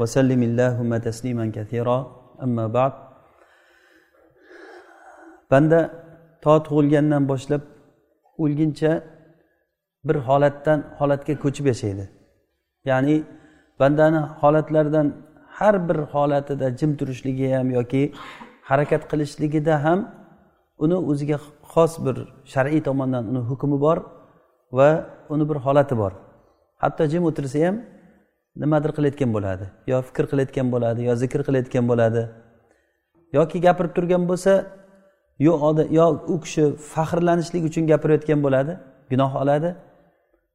وسلم اللهم تسليما كثيرا أما بعد banda to tug'ilgandan boshlab o'lguncha bir holatdan holatga ko'chib yashaydi ya'ni bandani holatlardan har bir holatida jim turishligi ham yoki harakat qilishligida ham uni o'ziga xos bir shar'iy tomondan uni hukmi bor va uni bir holati bor hatto jim o'tirsa ham nimadir qilayotgan bo'ladi? Yo fikr qilayotgan bo'ladi yo zikr qilayotgan bo'ladi. Yoki gapirib turgan bo'lsa yo yo u kishi faxrlanishlik uchun gapirayotgan bo'ladi gunoh oladi.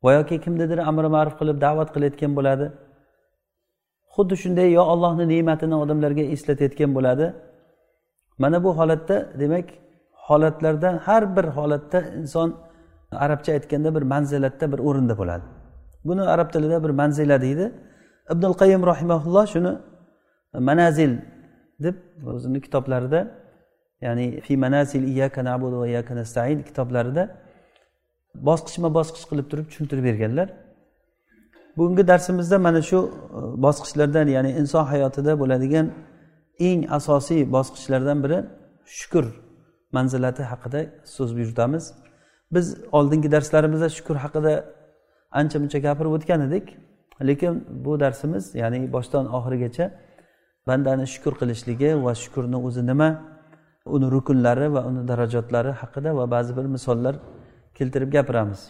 Va yoki kimnidir amri ma'ruf qilib da'vat qilayotgan bo'ladi. Xuddi shunday yo allohni ne'matini odamlarga eslatayotgan bo'ladi. Mana bu holatda demak holatlardan har bir holatda inson arabcha aytganda bir manzilatda bir o'rinda bo'ladi. Buni arab tilida bir manzila deydi. Ibnul qayim rahimaulloh shuni e, manazil deb o'zini kitoblarida ya'ni fi manazil iyaka nabudu va iyaka nastain kitoblarida bosqichma bosqich qilib turib tushuntirib berganlar. Bugungi darsimizda mana shu e, bosqichlardan ya'ni inson hayotida bo'ladigan eng asosiy bosqichlardan biri shukur manzilati haqida so'z yuritamiz biz oldingi darslarimizda shukur haqida ancha muncha gapirib o'tgan edik. Lekin bu darsimiz ya'ni boshdan oxirigacha bandani shukur qilishligi va shukurni o'zi nima uni rukunlari va uni darajotlari haqida va ba'zi bir misollar keltirib gapiramiz.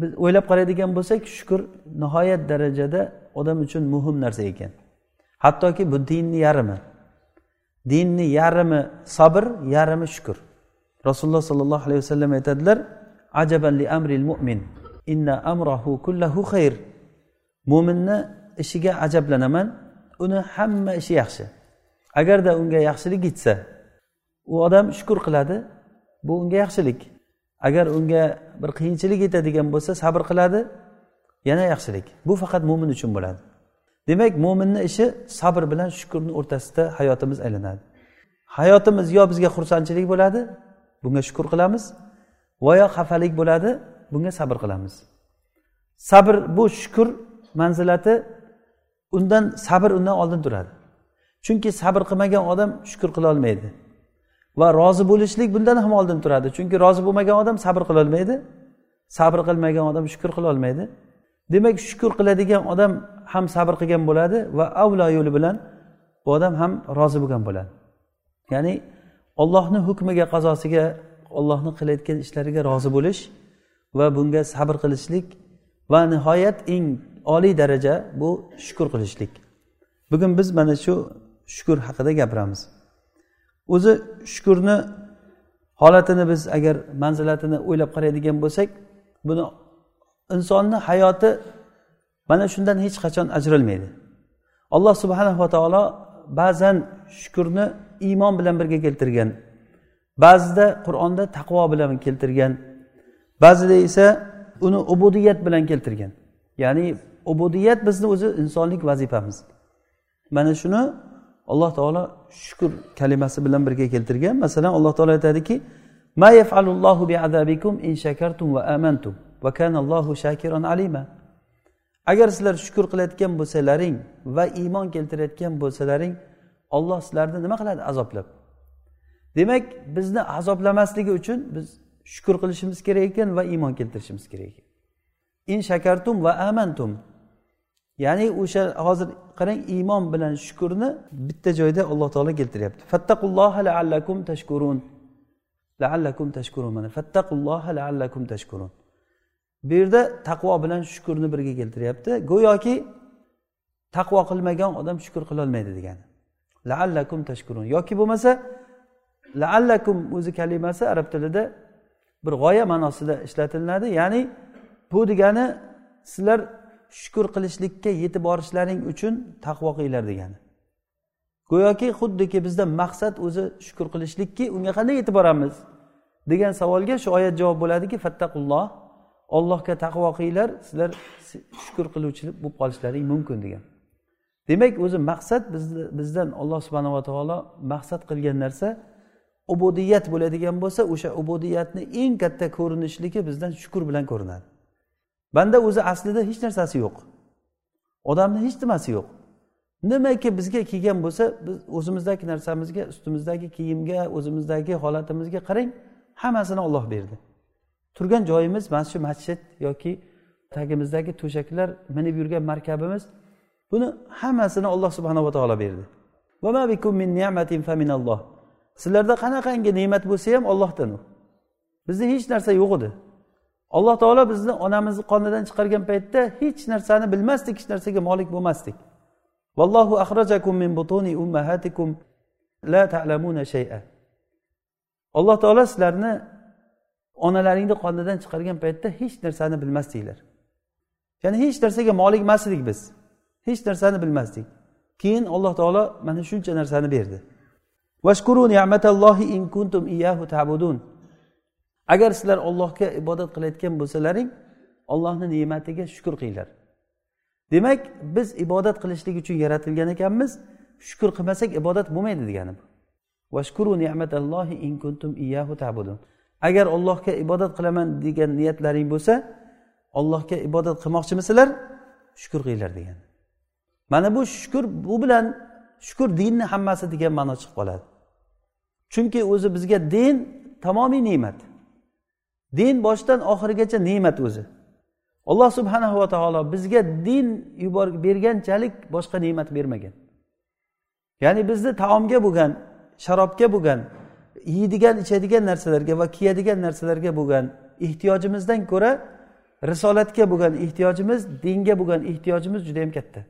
Biz o'ylab qaraydigan bo'lsak shukur nihoyat darajada odam uchun muhim narsa ekan. Hattoki bu dinni yarmi dinni yarmi sabr yarmi shukur rasululloh sollallohu alayhi vasallam aytadilar ajaban li amril mo'min inna amrahu kullahu xayr mo'minni ishiga ajablanaman uni hamma ishi yaxshi. Agarda unga yaxshilik yetsa u odam shukur qiladi bu unga yaxshilik. Agar unga bir qiyinchilik yetadigan bo'lsa sabr qiladi yana yaxshilik. Bu faqat mo'min uchun bo'ladi. Demak mo'minni ishi sabr bilan shukurni o'rtasida hayotimiz aylanadi. Hayotimiz yo bizga xursandchilik bo'ladi bunga shukur qilamiz. Va yo xafalik bo'ladi bunga sabr qilamiz. Sabr bu shukur manzilati undan sabr undan oldin turadi. Chunki sabr qilmagan odam shukur qilolmaydi va rozi bo'lishlik bundan ham oldin turadi. Chunki rozi bo'lmagan odam sabr qilolmaydi sabr qilmagan odam shukur qilolmaydi demak shukur qiladigan odam ham sabr qilgan bo'ladi va avlo yo'li bilan bu odam ham rozi bo'lgan bo'ladi. Ya'ni ollohni hukmiga qazosiga ollohni qilayotgan ishlariga rozi bo'lish va bunga sabr qilishlik va nihoyat eng oliy daraja bu shukur qilishlik. Bugun biz mana shu shukur haqida gapiramiz. O'zi shukurni holatini biz agar manzilatini o'ylab qaraydigan bo'lsak buni insonni hayoti mana shundan hech qachon ajralmaydi. Alloh subhanava taolo ba'zan shukurni iymon bilan birga keltirgan ba'zida qur'onda taqvo bilan keltirgan ba'zida esa uni ubudiyat bilan keltirgan. Ya'ni ubudiyat bizni o'zi insonlik vazifamiz. Mana shuni alloh taolo shukur kalimasi bilan birga keltirgan. Masalan alloh taolo aytadiki ma yafalullohu biazabikum in shakartum va amantum va kanallohu shakiron alima. Agar sizlar shukur qilayotgan bo'lsalaring va iymon keltirayotgan bo'lsalaring olloh sizlarni nima qiladi? Azoblab. Demak bizni azoblamasligi uchun biz shukur qilishimiz kerak ekan va iymon keltirishimiz kerak ekan. In shakartum va amantum. Ya'ni o'sha hozir qarang iymon bilan shukurni bitta joyda alloh taolo keltiryapti. Fattaqulloha laallakum tashkurun. Laallakum tashkurun mana. Fattaqulloha laallakum tashkurun. Bu yerda taqvo bilan shukurni birga keltiryapti. Go'yoki taqvo qilmagan odam shukur qilolmaydi degani. Laallakum tashkurun. Yoki bo'lmasa laallakum o'zi kalimasi arab tilida bir g'oya ma'nosida ishlatilinadi ya'ni bu degani sizlar shukur qilishlikka yetib borishlaring uchun taqvo qilinglar degani. Go'yoki xuddiki bizda maqsad o'zi shukur qilishlikki unga qanday yetib boramiz degan savolga shu oyat javob bo'ladiki fattaqulloh ollohga taqvo qilinglar sizlar shukur qiluvchi bo'lib qolishlaring mumkin degan. Demak o'zi maqsad bizdan alloh subhanava taolo maqsad qilgan narsa ubudiyat bo'ladigan bo'lsa o'sha ubudiyatni eng katta ko'rinishligi bizdan shukur bilan ko'rinadi. Banda o'zi aslida hech narsasi yo'q. Odamni hech nimasi yo'q. Nimaki bizga kelgan bo'lsa biz o'zimizdagi narsamizga ustimizdagi kiyimga o'zimizdagi holatimizga qarang hammasini olloh berdi. Turgan joyimiz mana shu masjid yoki tagimizdagi to'shaklar minib yurgan markabimiz buni hammasini alloh subhanava taolo berdi. Sizlarda qanaqangi ne'mat bo'lsa ham ollohdan u. Bizda hech narsa yo'q edi. Alloh taolo bizni onamizni qonidan chiqargan paytda hech narsani bilmasdik hech narsaga molik bo'lmasdik. Vallohu axrajakum min butuni ummahatikum la ta'lamuna shay'a. Alloh taolo sizlarni onalaringni qonidan chiqargan paytda hech narsani bilmasdinglar. Ya'ni hech narsaga molik emas edik biz. Hech narsani bilmasdik. Keyin alloh taolo mana shuncha narsani berdi. Agar sizlar ollohga ibodat qilayotgan bo'lsalaring ollohni ne'matiga shukur qilinglar. Demak biz ibodat qilishlik uchun yaratilgan ekanmiz shukur qilmasak ibodat bo'lmaydi degani bu. Agar ollohga ibodat qilaman degan niyatlaring bo'lsa ollohga ibodat qilmoqchimisizlar shukur qilinglar degan mana bu shukur bu bilan shukur dinni hammasi degan ma'no chiqib qoladi. Chunki o'zi bizga din tamomiy ne'mat. Din boshidan oxirigacha ne'mat o'zi. Alloh subhanahu va taolo bizga din yubor berganchalik boshqa ne'mat bermagan. Ya'ni bizni taomga bo'lgan sharobga bo'lgan yeydigan ichadigan narsalarga va kiyadigan narsalarga bo'lgan ehtiyojimizdan ko'ra risolatga bo'lgan ehtiyojimiz dinga bo'lgan ehtiyojimiz juda yam katta.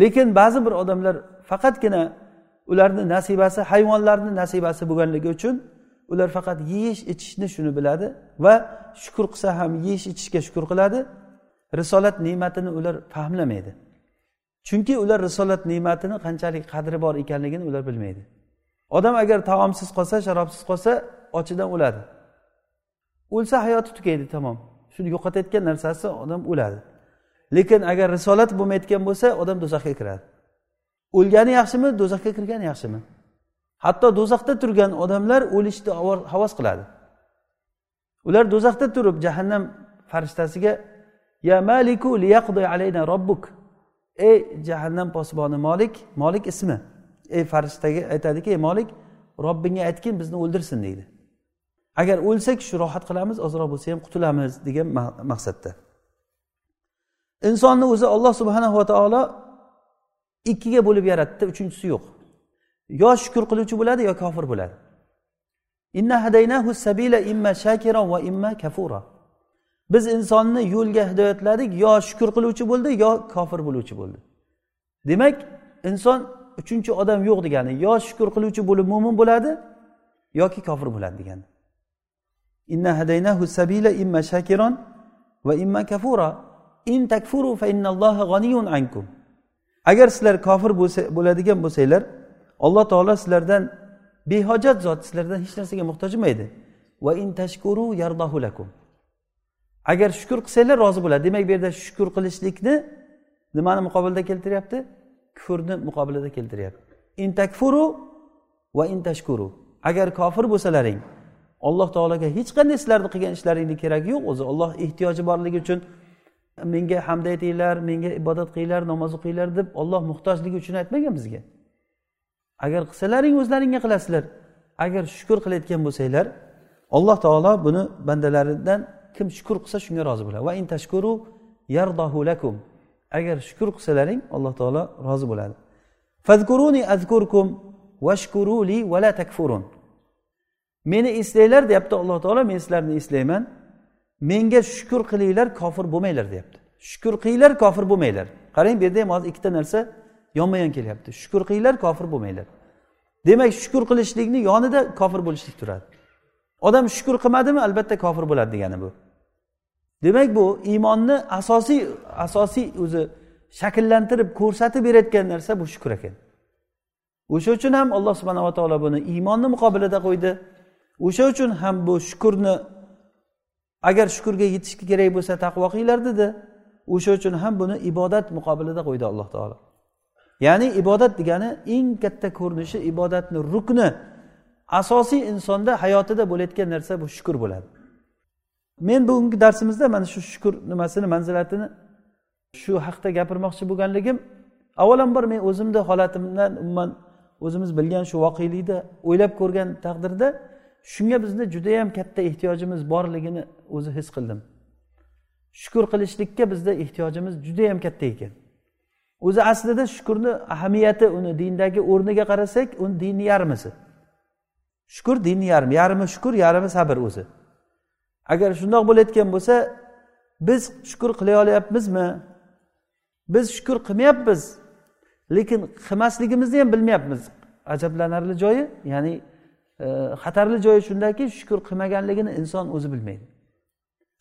Lekin ba'zi bir odamlar faqatgina ularni nasibasi hayvonlarni nasibasi bo'lganligi uchun ular faqat yeyish ichishni shuni biladi va shukur qilsa ham yeyish ichishga shukur qiladi. Risolat ne'matini ular fahmlamaydi. Chunki ular risolat ne'matini qanchalik qadri bor ekanligini ular bilmaydi. Odam agar taomsiz qolsa sharobsiz qolsa ochidan o'ladi. O'lsa hayoti tugaydi tamom. Shuni yo'qotayotgan narsasi odam o'ladi. Lekin agar risolat bo'lmayotgan bo'lsa odam do'zaxga kiradi. O'lgani yaxshimi do'zaxga kirgani yaxshimi? Hatto do'zaxda turgan odamlar o'lishni havas qiladi. Ular do'zaxda turib jahannam farishtasiga ya maliku liyaqdi alayna robbuk. Ey jahannam posboni molik molik ismi? Ey farishtaga aytadiki ey molik robbingga aytgin bizni o'ldirsin deydi. Agar o'lsak shu rohat qilamiz ozroq bo'lsa ham qutulamiz degan maqsadda. Insonni o'zi olloh subhanahu va taolo ikkiga bo'lib yaratdi uchinchisi yo'q. Yo shukur qiluvchi bo'ladi yo kofir bo'ladi. Inna hadaynahu sabila imma shakiron va imma kafura. Biz insonni yo'lga hidoyatladik yo shukur qiluvchi bo'ldi yo kofir bo'luvchi bo'ldi. Demak inson uchinchi odam yo'q degani yo shukur qiluvchi bo'lib mo'min bo'ladi yoki kofir bo'ladi degani. Inna hadaynahu sabila imma shakiron va imma kafura. In takfuru fa innalloha g'aniyun ankum agar sizlar kofir bo'ladigan bo'lsanglar alloh taolo sizlardan behojat zot sizlardan hech narsaga muhtoj emaydi va in tashkuru yardahu lakum agar shukur qilsanglar rozi bo'ladi demak bu yerda shukur qilishlikni nimani muqobilida keltiryapti kufrni muqobilida keltiryapti in takfuru va in tashkuru agar kofir bo'lsalaring alloh taologa hech qanday sizlarni qilgan ishlaringni keragi yo'q o'zi olloh ehtiyoji borligi uchun menga hamd aytinglar menga ibodat qilinglar namoz o'qinglar deb olloh muhtojligi uchun aytmagan bizga. Agar qilsalaring o'zlaringga qilasizlar. Agar shukur qilayotgan bo'lsanglar alloh taolo buni bandalaridan kim shukur qilsa shunga rozi bo'ladi. Va in tashkuru yardahu lakum. Agar shukur qilsalaring alloh taolo rozi bo'ladi. Fazkuruni azkurkum vashkuruli vala takfurun. Meni eslanglar deyapti alloh taolo men sizlarni eslayman. Menga shukur qilinglar kofir bo'lmanglar deyapti. Shukur qilinglar kofir bo'lmanglar. Qarang bu yerda ham hozir ikkita narsa yonma yon kelyapti. Shukur qilinglar kofir bo'lmanglar. Demak shukur qilishlikni yonida kofir bo'lishlik turadi. Odam shukur qilmadimi albatta kofir bo'ladi degani bu. Demak bu iymonni asosiy asosiy o'zi shakllantirib ko'rsatib berayotgan narsa bu shukur ekan. O'sha uchun ham alloh subhanava taolo buni iymonni muqobilida qo'ydi. O'sha uchun ham bu shukurni agar shukurga yetishga kerak bo'lsa taqvo qilinglar dedi. O'sha uchun ham buni ibodat muqobilida qo'ydi alloh taolo. Ya'ni ibodat degani eng katta ko'rinishi ibodatni rukni. Asosiy insonda hayotida bo'layotgan narsa bu shukur bo'ladi. Men bugungi darsimizda mana shu shukur nimasini manzilatini shu haqda gapirmoqchi bo'lganligim avvalambor men o'zimni holatimdan umuman o'zimiz bilgan shu voqelikni o'ylab ko'rgan taqdirda shunga bizni judayam katta ehtiyojimiz borligini o'zi his qildim. Shukur qilishlikka bizda ehtiyojimiz judayam katta ekan. O'zi aslida shukurni ahamiyati uni dindagi o'rniga qarasak uni dinni yarmisi. Shukur dinni yarmi yarmi shukur yarmi sabr o'zi. Agar shundoq bo'layotgan bo'lsa biz shukur qilay olyapmizmi? Biz shukur qilmayapmiz lekin qilmasligimizni ham bilmayapmiz. Ajablanarli joyi ya'ni e, xatarli joyi shundaki shukur qilmaganligini inson o'zi bilmaydi.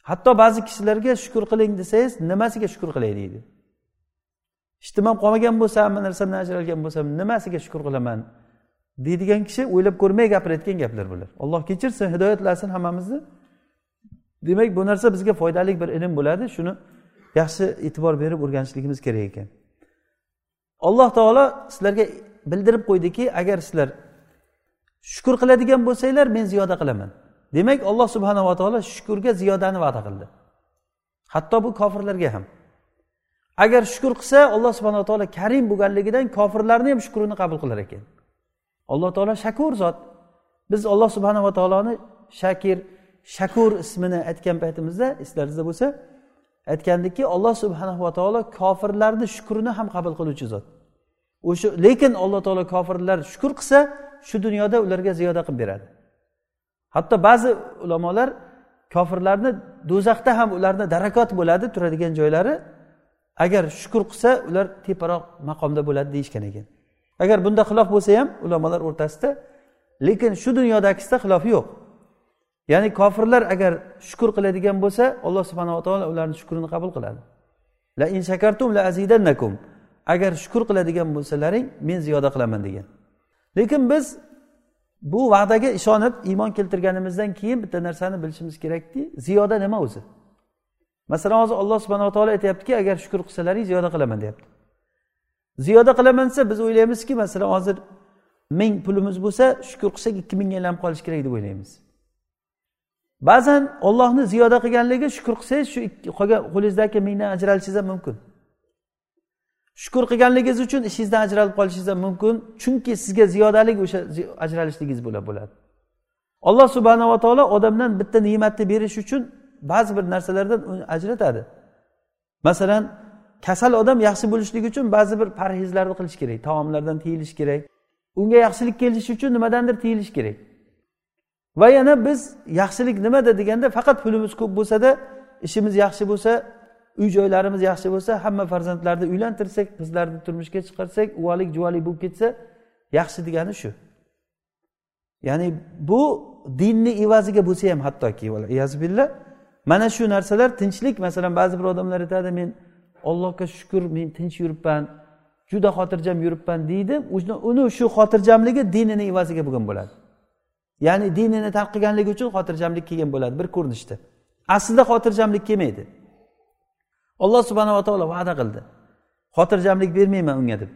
Hatto ba'zi kishilarga shukur qiling desangiz nimasiga shukur qilay deydi. Ishtimam qolmagan bo'lsa hamma narsamdan ajralgan bo'lsam nimasiga shukur qilaman deydigan kishi o'ylab ko'rmay gapirayotgan gaplar bular. Alloh kechirsin hidoyatlasin hammamizni. Demak bu narsa bizga foydali bir ilm bo'ladi. Shuni yaxshi e'tibor berib o'rganishligimiz kerak ekan. Alloh taolo sizlarga bildirib qo'ydiki agar sizlar shukur qiladigan bo'lsanglar men ziyoda qilaman. Demak alloh subhanava taolo shukurga ziyodani va'da qildi. Hatto bu kofirlarga ham. Agar shukur qilsa alloh subhanava taolo karim bo'lganligidan kofirlarni ham shukrini qabul qilar ekan. Alloh taolo shakur zot. Biz alloh subhanava taoloni shakir shakur ismini aytgan paytimizda eslaringizda bo'lsa aytgandikki alloh subhanava taolo kofirlarni shukrini ham qabul qiluvchi zot. O'sha lekin alloh taolo kofirlar shukur qilsa shu dunyoda ularga ziyoda qilib beradi. Hatto ba'zi ulamolar kofirlarni do'zaxda ham ularni darakot bo'ladi turadigan joylari agar shukur qilsa ular teparoq maqomda bo'ladi deyishgan ekan. Agar bunda xilof bo'lsa ham ulamolar o'rtasida lekin shu dunyodagisida xilof yo'q. Ya'ni kofirlar agar shukur qiladigan bo'lsa alloh subhanava taolo ularni shukrini qabul qiladi. La in shakartum la azidannakum. Agar shukur qiladigan bo'lsalaring men ziyoda qilaman degan. Lekin biz bu va'daga ishonib iymon keltirganimizdan keyin bitta narsani bilishimiz kerakki ziyoda nima o'zi? Masalan hozir alloh subhanaa taolo aytyaptiki agar shukur qilsalaring ziyoda qilaman deyapti. Ziyoda qilaman desa biz o'ylaymizki masalan hozir ming pulimiz bo'lsa shukur qilsak ikki mingga aylanib qolishi kerak deb o'ylaymiz. Ba'zan ollohni ziyoda qilganligi shukur qilsangiz shu qolgan qo'lingizdagi mingdan ajralishingiz ham mumkin. Shukur qilganligingiz uchun ishingizdan ajralib qolishingiz ham mumkin. Chunki sizga ziyodalik o'sha ajralishligingiz bo'ladi. Alloh subhanava taolo odamdan bitta ne'matni berish uchun ba'zi bir narsalardan uni ajratadi. Masalan kasal odam yaxshi bo'lishligi uchun ba'zi bir parhezlarni qilish kerak taomlardan tiyilish kerak. Unga yaxshilik kelishi uchun nimadandir tiyilish kerak. Va yana biz yaxshilik nimada deganda faqat pulimiz ko'p bo'lsada ishimiz yaxshi bo'lsa uy joylarimiz yaxshi bo'lsa hamma farzandlarni uylantirsak qizlarni turmushga chiqarsak uvalik juvalik bo'lib ketsa yaxshi degani shu. Ya'ni bu dinni evaziga bo'lsa ham hattoki billah mana shu narsalar tinchlik. Masalan ba'zi bir odamlar aytadi men allohga shukur men tinch yuribman juda xotirjam yuribman deydi. Uni shu xotirjamligi dinini evaziga bo'lgan bo'ladi. Ya'ni dinini tark qilganligi uchun xotirjamlik kelgan bo'ladi bir ko'rinishda. Aslida xotirjamlik kelmaydi. Alloh subhanava taolo va'da qildi. Xotirjamlik bermayman unga deb.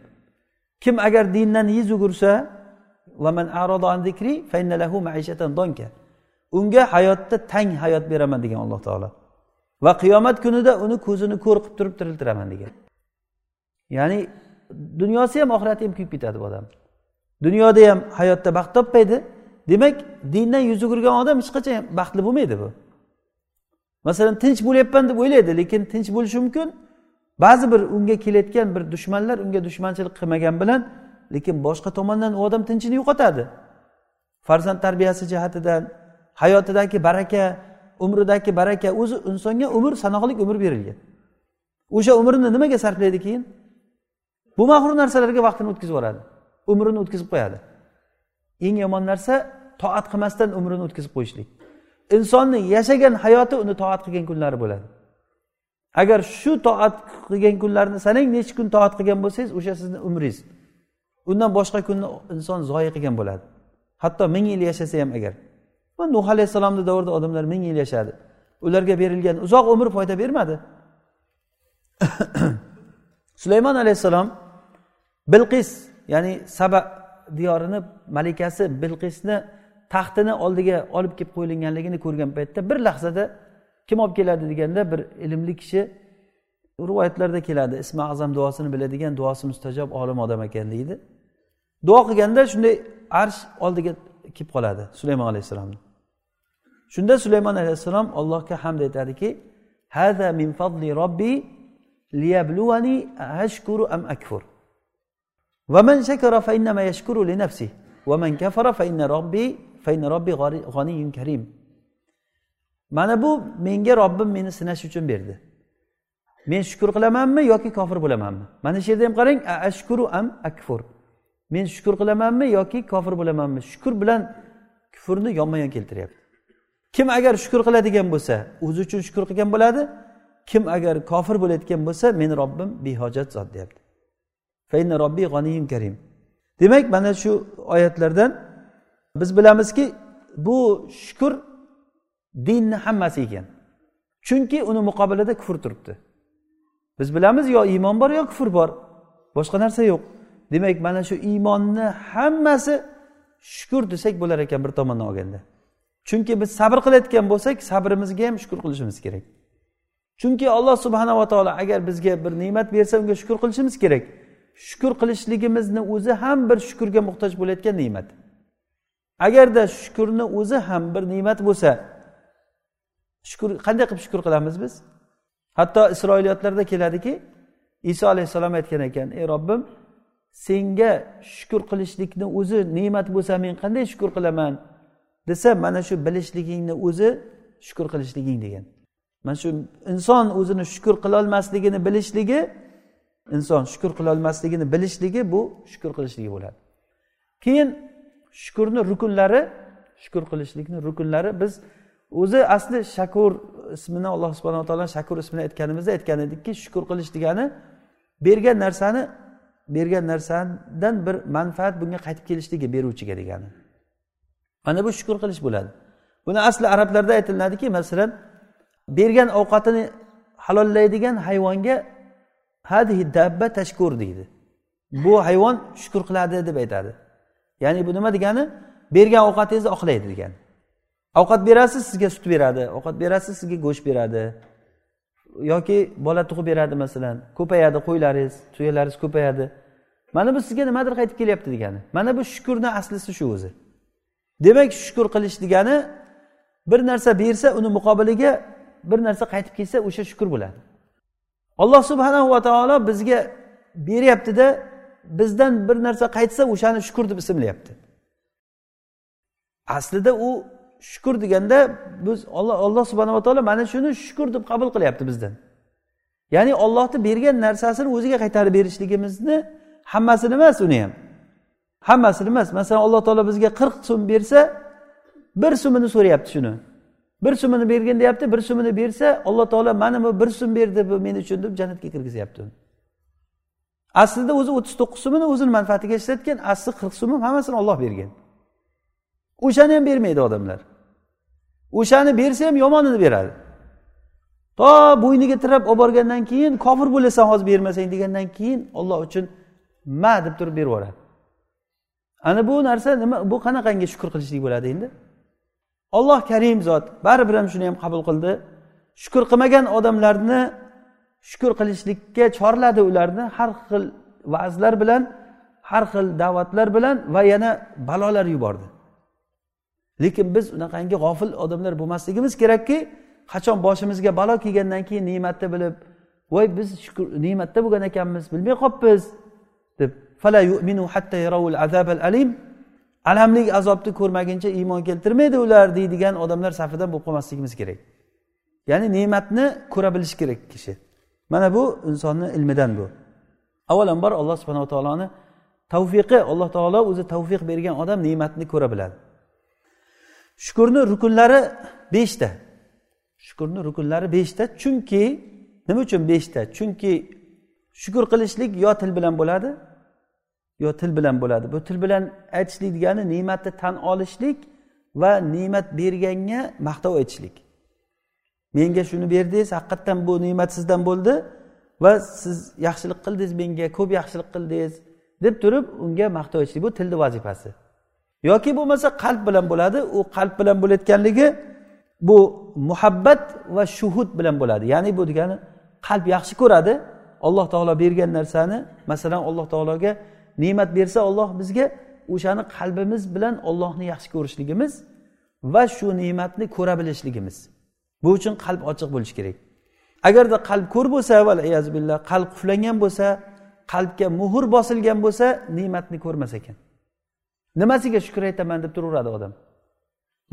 Kim agar dindan yuz o'girsa unga hayotda tang hayot beraman degan alloh taolo. Va qiyomat kunida uni ko'zini ko'r qilib turib tiriltiraman degan. Ya'ni dunyosi ham oxirati ham kuyib ketadi bu odam. Dunyoda ham hayotda baxt topmaydi. Demak dindan yuz o'girgan odam hech qachon baxtli bo'lmaydi bu. Masalan tinch bo'lyapman deb o'ylaydi lekin tinch bo'lishi mumkin. Ba'zi bir unga kelayotgan bir dushmanlar unga dushmanchilik qilmagan bilan lekin boshqa tomondan u odam tinchini yo'qotadi. Farzand tarbiyasi jihatidan hayotidagi baraka umridagi baraka o'zi insonga umr sanoqli umr berilgan. O'sha umrini nimaga sarflaydi keyin? Bu mag'rur narsalarga vaqtini o'tkazib yuboradi umrini o'tkazib qo'yadi. Eng yomon narsa toat qilmasdan umrini o'tkazib qo'yishlik. Insonni yashagan hayoti uni toat qilgan kunlari bo'ladi. Agar shu toat qilgan kunlarni sanang necha kun toat qilgan bo'lsangiz o'sha sizni umringiz. Undan boshqa kunni inson zoyi qilgan bo'ladi. Hatto ming yil yashasa ham agar. Nuh alayhissalomni davrida odamlar ming yil yashadi. Ularga berilgan uzoq umr foyda bermadi. Sulaymon alayhissalom bilqis ya'ni saba diyorini malikasi bilqisni taxtini oldiga olib kelib qo'yilganligini ko'rgan paytda bir lahzada kim olib keladi deganda bir ilmli kishi rivoyatlarda keladi ismi azam duosini biladigan duosi mustajob olim odam ekan deydi duo qilganda shunday arsh oldiga kelib qoladi sulaymon alayhissalomni shunda sulaymon alayhissalom allohga hamd aytadiki hada min fadli robbi liyabluwani ashkuru am akfur ومن شكر فإنما يشكر لنفسه ومن كفر فإن ربي fayna robbi g'oniyun karim mana bu menga robbim meni sinash uchun berdi. Men shukur qilamanmi yoki kofir bo'lamanmi? Mana shu yerda ham qarang ashkuru am akfur. Men shukur qilamanmi yoki kofir bo'lamanmi? Shukur bilan kufrni yonma yon keltiryapti. Kim agar shukur qiladigan bo'lsa o'zi uchun shukur qilgan bo'ladi. Kim agar kofir bo'layotgan bo'lsa meni robbim behojat zot deyapti. Robbi g'oniyun karim. Demak mana shu oyatlardan biz bilamizki bu shukur dinni hammasi ekan. Chunki uni muqobilida kufr turibdi. Biz bilamiz yo iymon bor yo kufr bor. Boshqa narsa yo'q. Demak mana shu iymonni hammasi shukur desak bo'lar ekan bir tomondan olganda. Chunki biz sabr qilayotgan bo'lsak sabrimizga ham shukur qilishimiz kerak. Chunki alloh subhanava taolo agar bizga bir ne'mat bersa unga shukur qilishimiz kerak. Shukur qilishligimizni o'zi ham bir shukurga muhtoj bo'layotgan ne'mat. Agarda shukurni o'zi ham bir ne'mat bo'lsa shukur qanday qilib shukur qilamiz biz? Hatto isroiliyotlarda keladiki iso alayhissalom aytgan ekan ey robbim senga shukur qilishlikni o'zi ne'mat bo'lsa men qanday shukur qilaman? desa mana shu bilishligingni o'zi shukur qilishliging degan. Mana shu inson o'zini shukur qilolmasligini bilishligi inson shukur qilolmasligini bilishligi bu shukur qilishligi bo'ladi. Keyin shukurni rukunlari shukur qilishlikni rukunlari biz o'zi asli shakur ismini alloh subhanaa taolo shakur ismini aytganimizda aytgan edikki shukur qilish degani bergan narsani bergan narsadan bir manfaat bunga qaytib kelishligi beruvchiga degani. Mana bu shukur qilish bo'ladi. Buni asli arablarda aytiladiki masalan bergan ovqatini halollaydigan hayvonga hadhi dabba tashkur deydi. Bu hayvon shukur qiladi deb aytadi. Ya'ni bu nima degani? Bergan ovqatingizni oqlaydi degani. Ovqat berasiz sizga sut beradi. Ovqat berasiz sizga go'sht beradi. Yoki bola tug'ib beradi masalan. Ko'payadi qo'ylaringiz tuyalaringiz ko'payadi. Mana bu sizga nimadir qaytib kelyapti degani. Mana bu shukurni aslisi shu o'zi. Demak shukur qilish degani bir narsa bersa uni muqobiliga bir narsa qaytib kelsa o'sha shukur bo'ladi. Alloh subhanahu va taolo bizga beryaptida bizdan bir narsa qaytsa o'shani shukur deb ismlayapti. Aslida u shukur deganda biz olloh alloh subhanava taolo mana shuni shukur deb qabul qilyapti bizdan. Ya'ni ollohni bergan narsasini o'ziga qaytarib berishligimizni hammasini emas uni ham. Hammasini emas. Masalan alloh taolo bizga qirq so'm bersa bir so'mini so'rayapti shuni. Bir so'mini bergin deyapti bir so'mini bersa alloh taolo mana bu bir so'm berdi bu men uchun deb jannatga kirgizyapti aslida o'zi o'ttiz to'qqiz so'mini o'zini manfaatiga ishlatgan asli qirq so'm hammasini olloh bergan. O'shani ham bermaydi odamlar. O'shani bersa ham yomonini beradi. To bo'yniga tirab olib borgandan keyin kofir bo'lasan hozir bermasang degandan keyin olloh uchun ma deb turib berib yuboradi ana bu narsa nima bu qanaqangi shukur qilishlik bo'ladi endi? Olloh karim zot baribir ham shuni ham qabul qildi. Shukur qilmagan odamlarni shukur qilishlikka chorladi ularni. Har xil va'zlar bilan har xil da'vatlar bilan va yana balolar yubordi. Lekin biz unaqangi g'ofil odamlar bo'lmasligimiz kerakki qachon boshimizga balo kelgandan keyin ne'matni bilib voy biz shukur ne'matda bo'lgan ekanmiz bilmay qolibmiz deb. Fala yu'minu hatta yarovul azabal alim. Alamli azobni ko'rmaguncha iymon keltirmaydi ular deydigan odamlar safidan bo'lib qolmasligimiz kerak. Ya'ni ne'matni ko'ra bilish kerak kishi. Mana bu insonni ilmidan bu. Avvalambor alloh subhanava taoloni tavfiqi alloh taolo o'zi tavfiq bergan odam ne'matni ko'ra biladi. Shukurni rukunlari beshta. Shukurni rukunlari beshta. Chunki nima uchun beshta? Chunki shukur qilishlik yo til bilan bo'ladi yo til bilan bo'ladi. Bu til bilan aytishlik degani ne'matni tan olishlik va ne'mat berganga maqtov aytishlik menga shuni berdingiz haqiqatdan bu ne'mat sizdan bo'ldi va siz yaxshilik qildingiz menga ko'p yaxshilik qildingiz deb turib unga maqtov aytishlik. Bu tilni vazifasi. Yoki bo'lmasa qalb bilan bo'ladi u qalb bilan bo'layotganligi bu muhabbat va shuhud bilan bo'ladi. Ya'ni bu degani qalb yaxshi ko'radi alloh taolo bergan narsani masalan alloh taologa ne'mat bersa olloh bizga o'shani qalbimiz bilan ollohni yaxshi ko'rishligimiz va shu ne'matni ko'ra bilishligimiz. Bu uchun qalb ochiq bo'lishi kerak. Agarda qalb ko'r bo'lsa billah qalb quflangan bo'lsa qalbga muhr bosilgan bo'lsa ne'matni ko'rmas ekan. Nimasiga shukur aytaman deb turaveradi odam?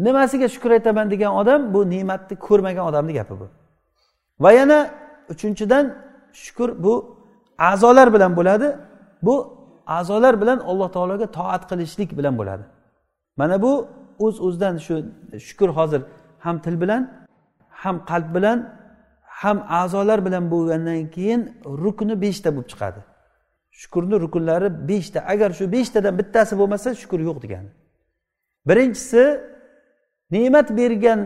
Nimasiga shukur aytaman degan odam bu ne'matni ko'rmagan odamni gapi bu. Va yana uchinchidan shukur bu a'zolar bilan bo'ladi. Bu a'zolar bilan alloh taologa toat qilishlik bilan bo'ladi. Mana bu o'z uz o'zidan shu shukur hozir ham til bilan ham qalb bilan ham a'zolar bilan bo'lgandan keyin rukni beshta bo'lib chiqadi. Shukurni rukunlari beshta. Agar shu beshtadan bittasi bo'lmasa shukur yo'q degani. Birinchisi ne'mat bergan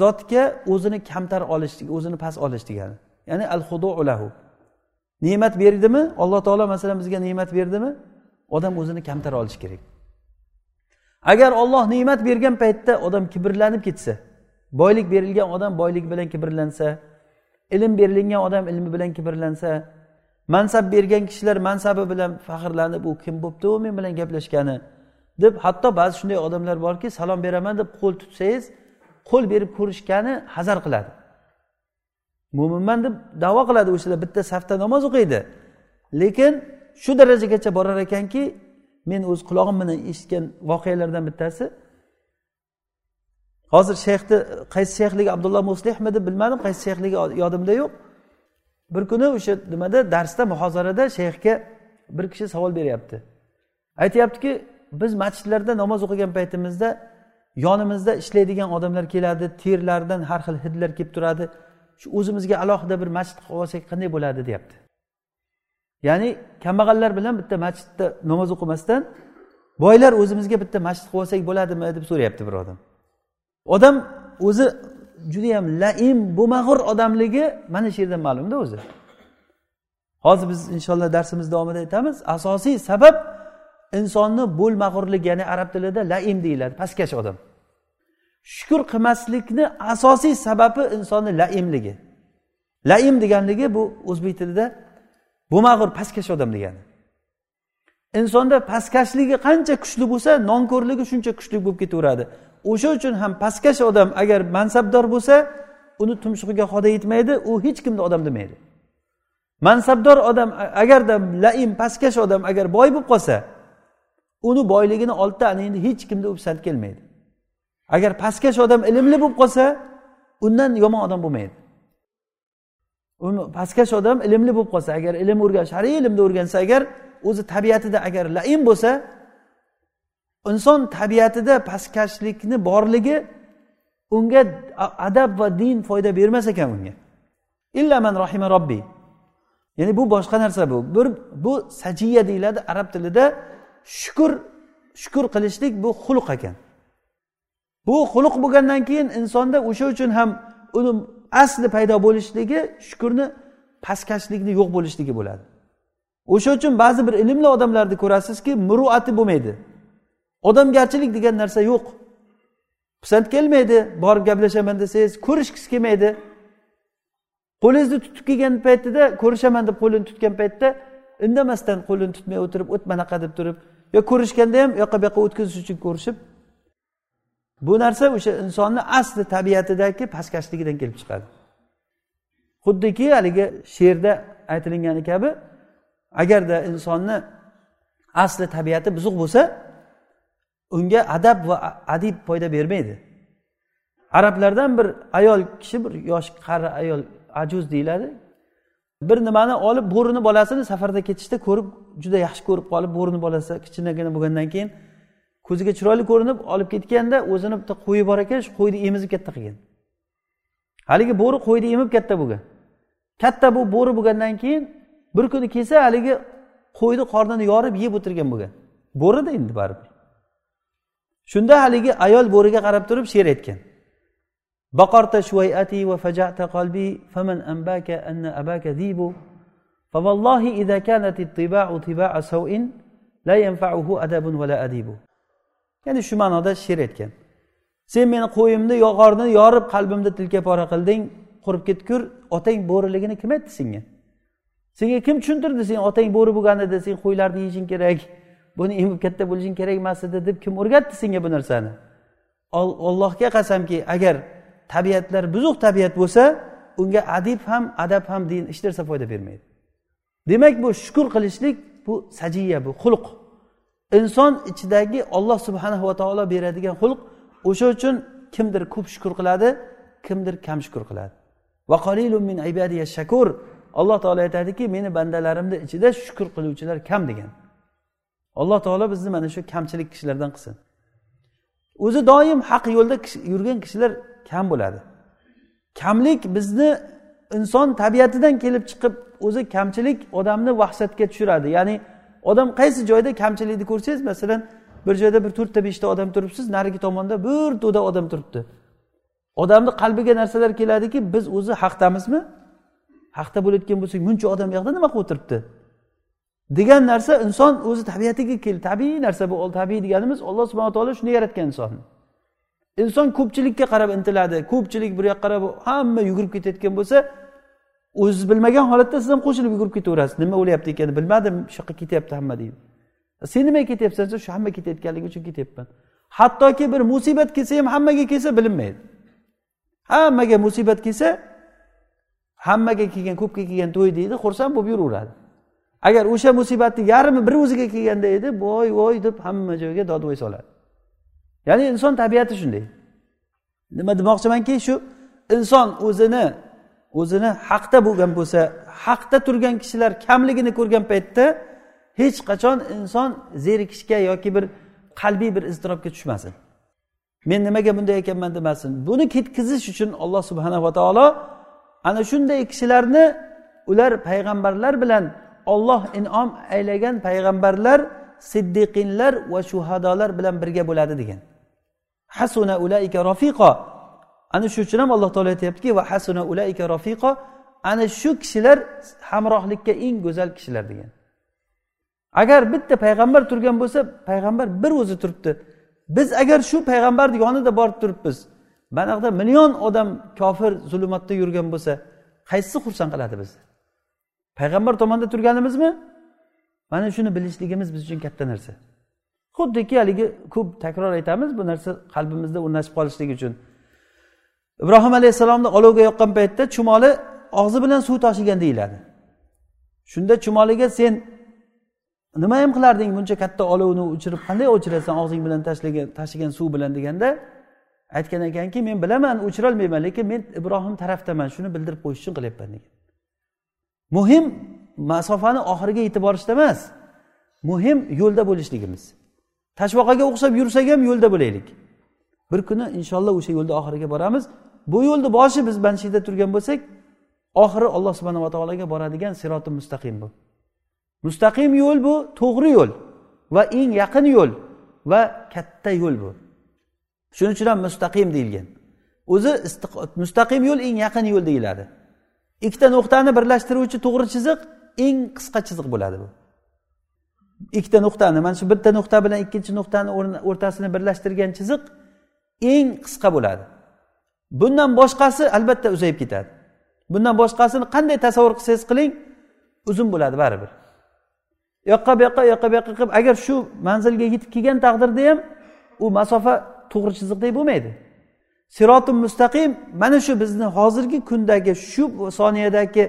zotga o'zini kamtar olish o'zini past olish degani. Ya'ni al lahu. Ne'mat berdimi? Alloh taolo masalan bizga ne'mat berdimi? Odam o'zini kamtar olishi kerak. Agar olloh ne'mat bergan paytda odam kibrlanib ketsa boylik berilgan odam boyligi bilan kibrlansa ilm berilgan odam ilmi bilan kibrlansa mansab bergan kishilar mansabi bilan faxrlanib u kim bo'libdi u men bilan gaplashgani? deb hatto ba'zi shunday odamlar borki salom beraman deb qo'l tutsangiz qo'l berib ko'rishgani hazar qiladi. Mo'minman deb davo qiladi o'shalar bitta safda namoz o'qiydi. Lekin shu darajagacha borar ekanki men o'z qulog'im bilan eshitgan voqealardan bittasi hozir shayxni qaysi shayxligi abdulloh muslihmidi bilmadim qaysi shayxligi yodimda yo'q. Bir kuni o'sha nimada darsda muhozarada shayxga bir kishi savol beryapti. Aytyaptiki biz masjidlarda namoz o'qigan paytimizda yonimizda ishlaydigan odamlar keladi terlaridan har xil hidlar kelib turadi. Shu o'zimizga alohida bir masjid qilib olsak qanday bo'ladi deyapti. Ya'ni kambag'allar bilan bitta masjidda namoz o'qimasdan boylar o'zimizga bitta masjid qilib olsak bo'ladimi deb so'rayapti bir odam. Odam o'zi judayam laim bo'lmag'ur odamligi mana shu yerdan ma'lumda o'zi. Hozir biz inshaalloh darsimiz davomida aytamiz asosiy sabab insonni bo'lmag'urlik ya'ni arab tilida laim deyiladi pastkash odam. Shukur qilmaslikni asosiy sababi insonni laimligi. Laim deganligi bu o'zbek tilida bo'lmag'ur pastkash odam degani. Insonda pastkashligi qancha kuchli bo'lsa nonko'rligi shuncha kuchli bo'lib ketaveradi. O'sha uchun ham pastkash odam agar mansabdor bo'lsa uni tumshug'iga xoda yetmaydi u hech kimni odam demaydi. Mansabdor odam agarda laim pastkash odam agar boy bo'lib qolsa uni boyligini oldida ana endi hech kimni o'psand kelmaydi. Agar pastkash odam ilmli bo'lib qolsa undan yomon odam bo'lmaydi. Uni pastkash odam ilmli bo'lib qolsa agar ilm o'rgan shariy ilmni o'rgansa agar o'zi tabiatida agar laim bo'lsa inson tabiatida pastkashlikni borligi unga adab va din foyda bermas ekan unga illaman rohima robbiy ya'ni bu boshqa narsa bu. Bir bu sajiya deyiladi arab tilida. Shukur shukur qilishlik bu xulq ekan. Bu xulq bo'lgandan keyin insonda o'sha uchun ham uni asli paydo bo'lishligi shukurni pastkashlikni yo'q bo'lishligi bo'ladi. O'sha uchun ba'zi bir ilmli odamlarni ko'rasizki muruati bo'lmaydi. Odamgarchilik degan narsa yo'q. Pisand kelmaydi borib gaplashaman desangiz ko'rishgisi kelmaydi. Qo'lingizni tutib kelgan paytida ko'rishaman deb qo'lini tutgan paytda indamasdan qo'lini tutmay o'tirib o't manaqa deb turib yo ko'rishganda ham u yoqqa bu yoqqa o'tkazish uchun ko'rishib bu narsa o'sha insonni asli tabiatidagi pastkashligidan kelib chiqadi. Xuddiki haligi she'rda aytilgani kabi agarda insonni asli tabiati buzuq bo'lsa unga adab va adib foyda bermaydi. Arablardan bir ayol kishi bir yosh qari ayol ajuz deyiladi. Bir nimani olib bo'rini bolasini safarda ketishda ko'rib juda yaxshi ko'rib qolib bo'rini bolasi kichkinagina bo'lgandan keyin ko'ziga chiroyli ko'rinib olib ketganda o'zini bitta qo'yi bor ekan shu qo'yni emizib katta qilgan. Haligi bo'ri qo'yni emib katta bo'lgan. Katta bu bo'ri bo'lgandan keyin bir kuni kelsa haligi qo'yni qornini yorib yeb o'tirgan bo'lgan. Bo'rida endi baribir. shunda haligi ayol bo'riga qarab turib she'r aytgan بقرت شويئتي وفجعت قلبي فمن أنباك أن أباك ذيب فوالله إذا كانت الطباع طباع سوء لا ينفعه أدب ولا أديب ya'ni shu ma'noda she'r aytgan sen meni qo'yimni yog'orni yorib qalbimni tilka pora qilding qurib ketgur otang bo'riligini kim aytdi senga senga kim tushuntirdi sen otang bo'ri bo'lganida sen qo'ylarni yeyishing kerak Buni emib katta bo'lishing kerak emas edi deb kim o'rgatdi senga bu narsani? Ollohga qasamki agar tabiatlar buzuq tabiat bo'lsa unga adib ham adab ham din hech narsa foyda bermaydi. Demak bu shukur qilishlik bu sajiya bu xulq. Inson ichidagi olloh subhanahu va taolo beradigan xulq o'sha uchun kimdir ko'p shukur qiladi kimdir kam shukur qiladi. Va min shakur. Alloh taolo aytadiki meni bandalarimni ichida shukur qiluvchilar kam degan. Alloh taolo bizni mana shu kamchilik kishilardan qilsin. O'zi doim haq yo'lda yurgan kishilar kam bo'ladi. Kamlik bizni inson tabiatidan kelib chiqib o'zi kamchilik odamni vahshatga tushiradi. Ya'ni odam qaysi joyda kamchilikni ko'rsangiz masalan bir joyda bir to'rtta beshta odam turibsiz narigi tomonda bir to'da odam turibdi. Odamni qalbiga narsalar keladiki biz o'zi haqdamizmi? Haqda bo'layotgan bo'lsak buncha odam yoqda nima qilib o'tiribdi? Degan narsa inson o'zi tabiatiga kel tabiiy narsa bu tabiiy deganimiz alloh subhana taolo shuni yaratgan insonni inson ko'pchilikka qarab intiladi ko'pchilik bir yoqqa qarab hamma yugurib ketayotgan bo'lsa o'ziz bilmagan holatda siz ham qo'shilib yugurib ketaverasiz. Nima bo'lyapti ekan bilmadim shu yoqqa ketyapti hamma deydi. Sen nimaga ketyapsan? Desa shu hamma ketayotganligi uchun ketyapman. Hattoki bir musibat kelsa ham hammaga kelsa bilinmaydi. Hammaga musibat kelsa hammaga kelgan ko'pga kelgan to'y deydi xursand bo'lib yuraveradi. Agar o'sha musibatni yarmi bir o'ziga kelganda edi voy voy deb hamma joyga dodvoy soladi. Ya'ni inson tabiati shunday. Nima demoqchimanki shu inson o'zini o'zini haqda bo'lgan bo'lsa haqda turgan kishilar kamligini ko'rgan paytda hech qachon inson zerikishga yoki bir qalbiy bir iztirobga tushmasin. Men nimaga bunday ekanman demasin. Buni ketkizish uchun alloh subhanava taolo ana shunday kishilarni ular payg'ambarlar bilan olloh inom aylagan payg'ambarlar siddiqinlar va shuhadolar bilan birga bo'ladi degan. Hasuna ulaika rofiqo ana shu uchun ham alloh taolo aytyaptiki va hasuna ulaika rofiqo ana shu kishilar hamrohlikka eng go'zal kishilar degan. Agar bitta payg'ambar turgan bo'lsa payg'ambar bir o'zi turibdi. Biz agar shu payg'ambarni yonida borib turibmiz manaqada million odam kofir zulmatda yurgan bo'lsa qaysisi xursand qiladi bizni payg'ambar tomonda turganimizmi? Mana shuni bilishligimiz biz uchun katta narsa. Xuddiki haligi ko'p takror aytamiz bu narsa qalbimizda o'rnashib qolishligi uchun. Ibrohim alayhissalomni olovga yoqqan paytda chumoli og'zi bilan suv tashigan deyiladi. Shunda chumoliga sen nima ham qilarding? Buncha katta olovni o'chirib qanday o'chirasan og'zing bilan tashlagan tashigan suv bilan deganda? Aytgan ekanki men bilaman o'chirolmayman lekin men ibrohim tarafdaman shuni bildirib qo'yish uchun qilyapman degan. Muhim masofani oxiriga yetib borishda emas. Muhim yo'lda bo'lishligimiz. Tashvoqaga o'xshab yursak ham yo'lda bo'laylik. Bir kuni inshaalloh o'sha yo'lda oxiriga boramiz. Bu yo'lni boshi biz banshida turgan bo'lsak oxiri alloh subhanava taologa boradigan siroti mustaqim bu. Mustaqim yo'l bu to'g'ri yo'l va eng yaqin yo'l va katta yo'l bu. Shuning uchun ham mustaqim deyilgan. O'zi mustaqim yo'l eng yaqin yo'l deyiladi. Ikkita nuqtani birlashtiruvchi to'g'ri chiziq eng qisqa chiziq bo'ladi bu. Ikkita nuqtani mana shu bitta nuqta bilan ikkinchi nuqtani o'rtasini birlashtirgan chiziq eng qisqa bo'ladi. Bundan boshqasi albatta uzayib ketadi. Bundan boshqasini qanday tasavvur qilsangiz qiling uzun bo'ladi baribir. U yoqqa bu yoqqa u yoqqa bu yoqqa qilib agar shu manzilga yetib kelgan taqdirda ham u masofa to'g'ri chiziqdek bo'lmaydi. Sirotim mustaqim mana shu bizni hozirgi kundagi shu soniyadagi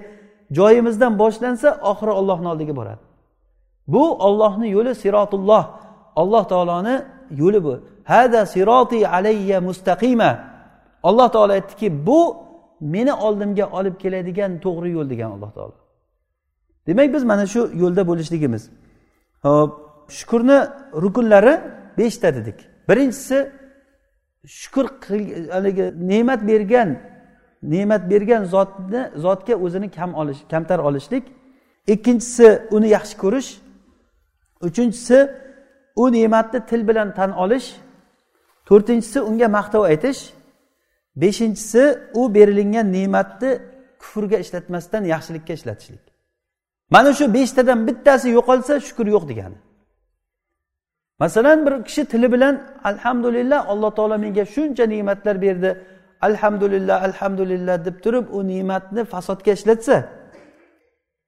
joyimizdan boshlansa oxiri ollohni oldiga boradi. Bu ollohni yo'li sirotulloh. Alloh taoloni yo'li bu. Hada siroti alayya mustaqima. Alloh taolo aytdiki bu meni oldimga olib keladigan to'g'ri yo'l degan alloh taolo. Demak biz mana shu yo'lda bo'lishligimiz. Hop shukurni rukunlari beshta dedik. Birinchisi shukur haligi ne'mat bergan ne'mat bergan zotni zotga o'zini kam olish kamtar olishlik. Ikkinchisi uni yaxshi ko'rish. Uchinchisi u ne'matni til bilan tan olish. To'rtinchisi unga maqtov aytish. Beshinchisi u berilingan ne'matni kufrga ishlatmasdan yaxshilikka ishlatishlik. Mana shu beshtadan bittasi yo'qolsa shukur yo'q degani. Masalan bir kishi tili bilan alhamdulillah alloh taolo menga shuncha ne'matlar berdi. Alhamdulillah alhamdulillah deb turib u ne'matni fasodga ishlatsa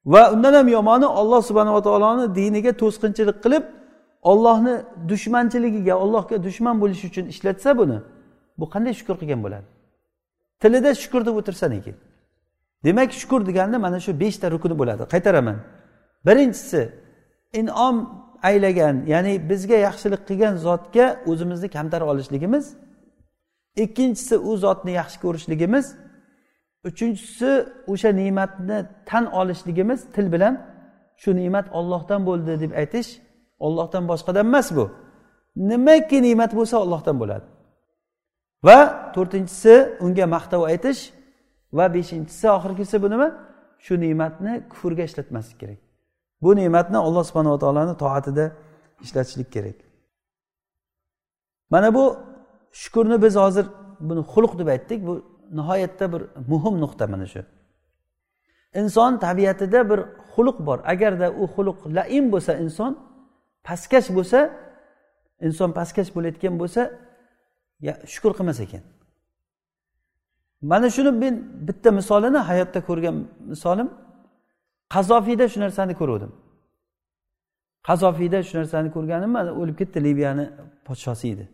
va undan ham yomoni olloh subhanava taoloni diniga to'sqinchilik qilib ollohni dushmanchiligiga ollohga dushman bo'lish uchun ishlatsa buni bu qanday shukur qilgan bo'ladi? Tilida shukur deb o'tirsa lekin demak shukur deganda mana shu beshta rukuni bo'ladi. Qaytaraman. Birinchisi inom aylagan ya'ni bizga yaxshilik qilgan zotga o'zimizni kamtar olishligimiz ikkinchisi u zotni yaxshi ko'rishligimiz uchinchisi o'sha ne'matni tan olishligimiz til bilan shu ne'mat ollohdan bo'ldi deb aytish ollohdan boshqadan emas bu. Nimaki ne'mat bo'lsa ollohdan bo'ladi. Va to'rtinchisi unga maqtov aytish va beshinchisi oxirgisi bu nima? Shu ne'matni kufrga ishlatmaslik kerak. Bu ne'matni alloh subhanava taoloni toatida ishlatishlik kerak. Mana bu shukurni biz hozir buni xulq deb aytdik. Bu nihoyatda bir muhim nuqta mana shu. Inson tabiatida bir xulq bor. Agarda u xulq laim bo'lsa inson pastkash bo'lsa inson pastkash bo'layotgan bo'lsa shukur qilmas ekan. Mana shuni men bitta misolini hayotda ko'rgan misolim qazofiyda shu narsani ko'ruvdim. Qazofiyda shu narsani ko'rganim mana o'lib ketdi liviyani podshosi edi.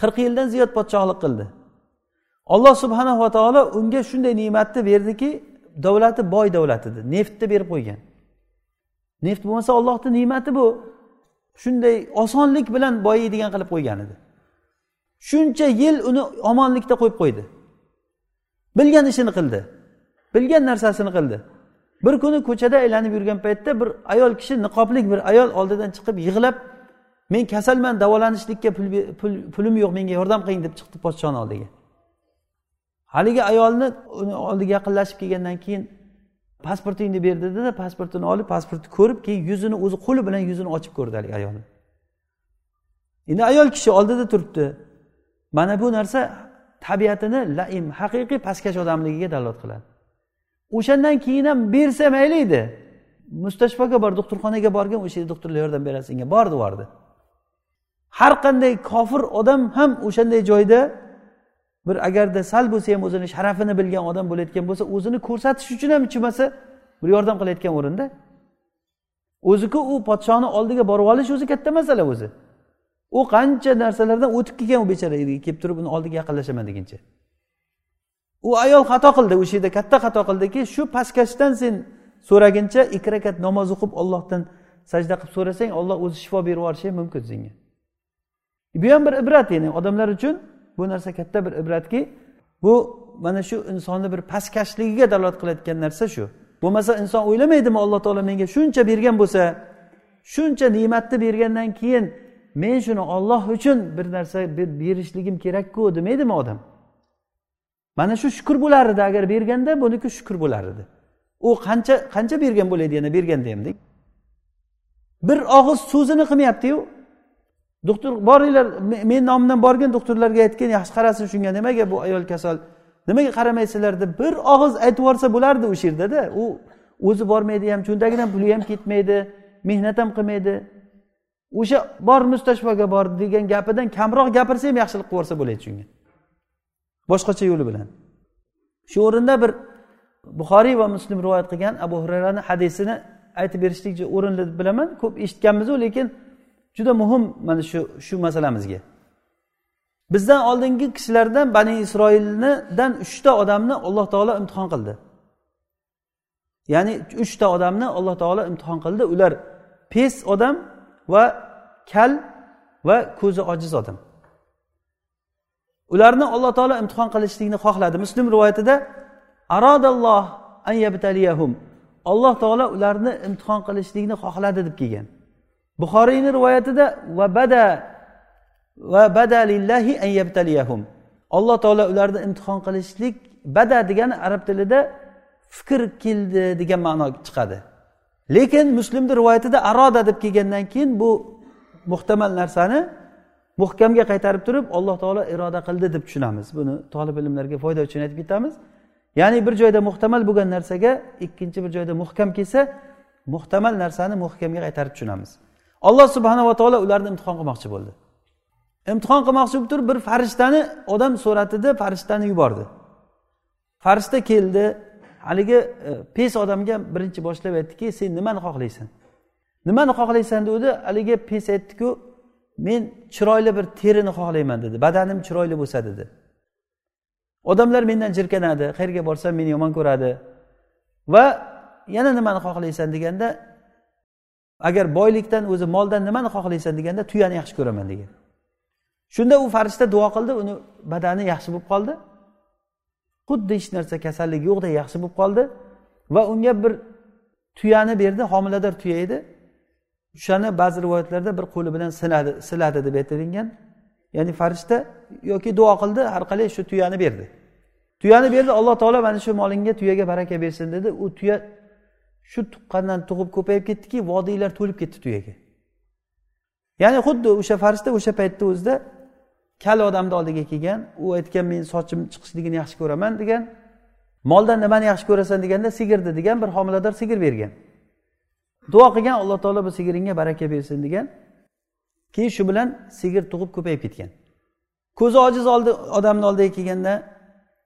qirq yildan ziyod podshohlik qildi. Alloh subhanava taolo unga shunday ne'matni berdiki davlati boy davlat edi neftni berib qo'ygan. Neft bo'lmasa ollohni ne'mati bu. Shunday osonlik bilan boyiydigan qilib qo'ygan edi. Shuncha yil uni omonlikda qo'yib qo'ydi. Bilgan ishini qildi. Bilgan narsasini qildi. Bir kuni ko'chada aylanib yurgan paytda bir ayol kishi niqoblik bir ayol oldidan chiqib yig'lab men kasalman davolanishlikka pul pulim yo'q menga yordam qiling deb chiqdi podshoni oldiga. Haligi ayolni uni oldiga yaqinlashib kelgandan keyin pasportingni ber dedida pasportini olib pasportni ko'rib keyin yuzini o'zi qo'li bilan yuzini ochib ko'rdi haligi ayolni. Endi ayol kishi oldida turibdi. Mana bu narsa tabiatini laim haqiqiy pastkash odamligiga dalolat qiladi. O'shandan keyin ham bersa mayli edi mustashfoga bor doktorxonaga borgan o'sha yerda doktorlar yordam beradi senga bordi bordi. Har qanday kofir odam ham o'shanday joyda bir agarda sal bo'lsa ham o'zini sharafini bilgan odam bo'layotgan bo'lsa o'zini ko'rsatish uchun ham chimasa bir yordam qilayotgan o'rinda. O'ziku u podshoni oldiga borib olish o'zi katta masala o'zi. U qancha narsalardan o'tib kelgan u bechora kelib turib uni oldiga yaqinlashaman deguncha. U ayol xato qildi o'sha yerda katta xato qildiki shu pastkashdan sen so'raguncha ikki rakat namoz o'qib ollohdan sajda qilib so'rasang olloh o'zi shifo berib yuborishi mumkin senga. Bu ham bir ibrat ya'ni odamlar uchun bu narsa katta bir ibratki bu mana shu insonni bir pastkashligiga dalolat qilayotgan narsa shu. Bo'lmasa inson o'ylamaydimi alloh taolo menga shuncha bergan bo'lsa shuncha ne'matni bergandan keyin men shuni olloh uchun bir narsa berishligim kerakku demaydimi odam? Mana shu shukur bo'lar edi agar berganda buniki shukur bo'lar edi u qancha qancha bergan bo'ladi yana berganda ham bir og'iz so'zini qilmayaptiyu. Doktor boringlar men nomimdan borgin doktorlarga aytgin yaxshi qarasin shunga nimaga bu ayol kasal nimaga qaramaysizlar deb bir og'iz aytib yuborsa bo'lardi o'sha yerdada u o'zi bormaydi ham cho'ntagidan puli ham ketmaydi mehnat ham qilmaydi. O'sha bor mustashfoga bor degan gapidan kamroq gapirsa ham yaxshilik qilib yuborsa bo'ladi shunga. Boshqacha yo'li bilan. Shu o'rinda bir buxoriy va muslim rivoyat qilgan abu hurayrani hadisini aytib berishlik o'rinli deb bilaman. Ko'p eshitganmizu lekin juda muhim mana shu shu masalamizga. Bizdan oldingi kishilardan bani isroilnidan uchta odamni alloh taolo imtihon qildi. Ya'ni uchta odamni alloh taolo imtihon qildi. Ular pes odam va kal va ko'zi ojiz odam. Ularni alloh taolo imtihon qilishlikni xohladi. Muslim rivoyatida arodalloh an yabtaliyahum. Alloh taolo ularni imtihon qilishlikni xohladi deb kelgan. Buxoriyni rivoyatida va bada va bada lillahi an yabtaliyahum. Alloh taolo ularni imtihon qilishlik bada degani arab tilida fikr keldi degan ma'no chiqadi. Lekin muslimni rivoyatida aroda deb kelgandan keyin bu muhtamal narsani muhkamga qaytarib turib alloh taolo iroda qildi deb tushunamiz. Buni tolib ilmlarga foyda uchun aytib ketamiz. Ya'ni bir joyda muhtamal bo'lgan narsaga ikkinchi bir joyda muhkam kelsa muhtamal narsani muhkamga qaytarib tushunamiz. Alloh subhanava taolo ularni imtihon qilmoqchi bo'ldi. Imtihon qilmoqchi bo'lib turib bir farishtani odam suratida farishtani yubordi. Farishta keldi haligi e, pes odamga birinchi boshlab aytdiki sen nimani xohlaysan? Nimani xohlaysan degandi haligi pes aytdiku men chiroyli bir terini xohlayman dedi. Badanim chiroyli bo'lsa dedi. Odamlar mendan jirkanadi. Qayerga borsam meni yomon ko'radi. Va yana nimani xohlaysan deganda agar boylikdan o'zi moldan nimani xohlaysan deganda tuyani yaxshi ko'raman degan. Shunda u farishta duo qildi uni badani yaxshi bo'lib qoldi. Xuddi hech narsa kasallik yo'qdek yaxshi bo'lib qoldi va unga bir tuyani berdi homilador tuya edi. O'shani ba'zi rivoyatlarda bir qo'li bilan siladi siladi deb aytilingan ya'ni farishta yoki duo qildi har qalay shu tuyani berdi. Tuyani berdi alloh taolo mana shu molingga tuyaga baraka bersin dedi. U tuya shu tuqqandan tug'ib ko'payib ketdiki vodiylar to'lib ketdi tuyaga. Ya'ni xuddi o'sha farishta o'sha paytda o'zida kal odamni oldiga kelgan u aytgan men sochim chiqishligini yaxshi ko'raman degan moldan nimani yaxshi ko'rasan deganda sigirni degan bir homilador sigir bergan. Duo qilgan alloh taolo bu sigiringga baraka bersin degan. Keyin shu bilan sigir tug'ib ko'payib ketgan. Ko'zi ojiz oldi odamni oldiga kelganda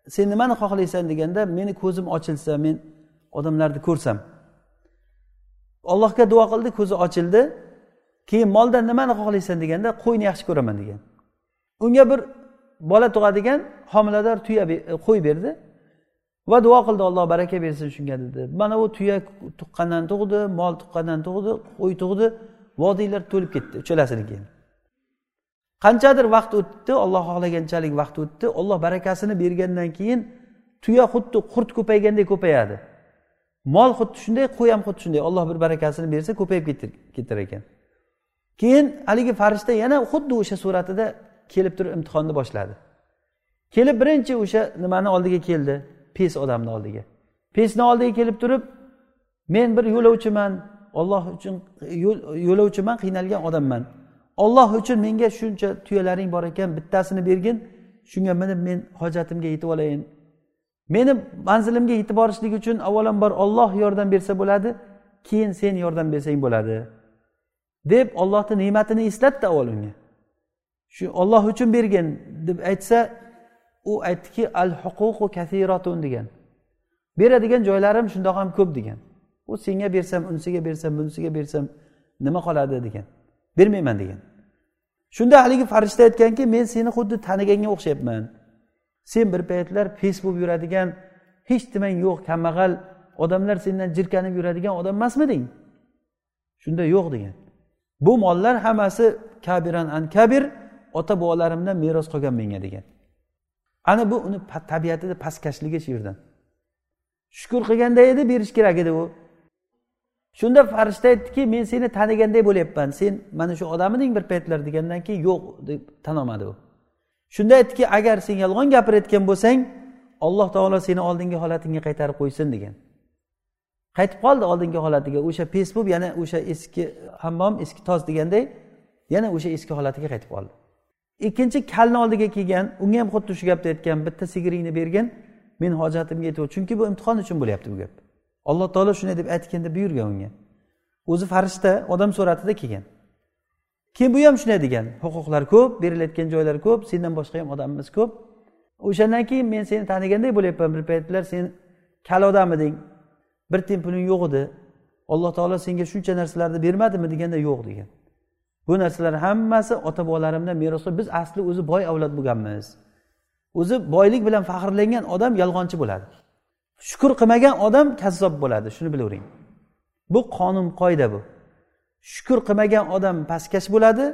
sen nimani xohlaysan? deganda meni ko'zim ochilsa men odamlarni ko'rsam. Allohga duo qildi ko'zi ochildi. Keyin moldan nimani xohlaysan? deganda qo'yni yaxshi ko'raman degan. Unga bir bola tug'adigan homilador tuya qo'y berdi. Va duo qildi alloh baraka bersin shunga dedi. Mana u tuya tuqqandan tug'di mol tuqqandan tug'di qo'y tug'di. Vodiylar to'lib ketdi uchalasini qanchadir vaqt o'tdi olloh xohlaganchalik vaqt o'tdi. Olloh barakasini bergandan keyin tuya xuddi qurt ko'paygandek ko'payadi. Mol xuddi shunday qo'y ham xuddi shunday. Olloh bir barakasini bersa ko'payib ketar ekan. Keyin haligi farishta yana xuddi o'sha suratida kelib turib imtihonni boshladi. Kelib birinchi o'sha nimani oldiga keldi? Pes odamni oldiga. Pesni oldiga kelib turib men bir yo'lovchiman olloh uchun yo'lovchiman qiynalgan odamman. Olloh uchun menga shuncha tuyalaring bor ekan bittasini bergin. Shunga minib men hojatimga yetib olayin. Meni manzilimga yetib borishlik uchun avvalambor olloh yordam bersa bo'ladi keyin sen yordam bersang bo'ladi. Deb ollohni ne'matini eslatdi avval unga. Shu olloh uchun bergin deb aytsa u aytdiki al huququ kathiratun degan. Beradigan joylarim shundoq ham ko'p degan. U senga bersam unisiga bersam bunisiga bersam nima qoladi degan. Bermayman degan. Shunda haligi farishta aytganki men seni xuddi taniganga o'xshayapman. Sen bir paytlar pes bo'lib yuradigan hech nimang yo'q kambag'al odamlar sendan jirkanib yuradigan odam emasmiding shunda yo'q degan. Bu mollar hammasi kabiran an kabir ota bobolarimdan meros qolgan menga degan. Ana bu uni tabiatida pastkashligi shu yerdan shukur qilganda edi berish kerak edi u. Shunda farishta aytdiki men seni taniganday bo'lyapman. Sen mana shu odamiding bir paytlar degandan keyin yo'q deb tan olmadi u. Shunda aytdiki agar sen yolg'on gapirayotgan bo'lsang alloh taolo seni oldingi holatingga qaytarib qo'ysin degan. Qaytib qoldi oldingi holatiga. O'sha pes bo'lib yana o'sha eski hammom eski toz deganday yana o'sha eski holatiga qaytib qoldi. Ikkinchi kalni oldiga kelgan unga ham xuddi shu gapni aytgan bitta sigiringni bergin men hojatimga yetib chunki bu imtihon uchun bo'lyapti bu gap. Alloh taolo shunday deb aytgin deb buyurgan unga. O'zi farishta odam suratida kelgan. Keyin bu ham shunday degan huquqlar ko'p berilayotgan joylar ko'p sendan boshqa ham odamimiz ko'p. O'shandan keyin men seni taniganday bo'lyapman bir paytlar sen kal odam eding bir tiyin puling yo'q edi. Alloh taolo senga shuncha narsalarni bermadimi deganda yo'q degan. Bu narsalar hammasi ota bobolarimdan meros biz asli o'zi boy avlod bo'lganmiz. O'zi boylik bilan faxrlangan odam yolg'onchi bo'ladi. Shukur qilmagan odam kazzob bo'ladi. Shuni bilavering bu qonun qoida bu. Shukur qilmagan odam pastkash bo'ladi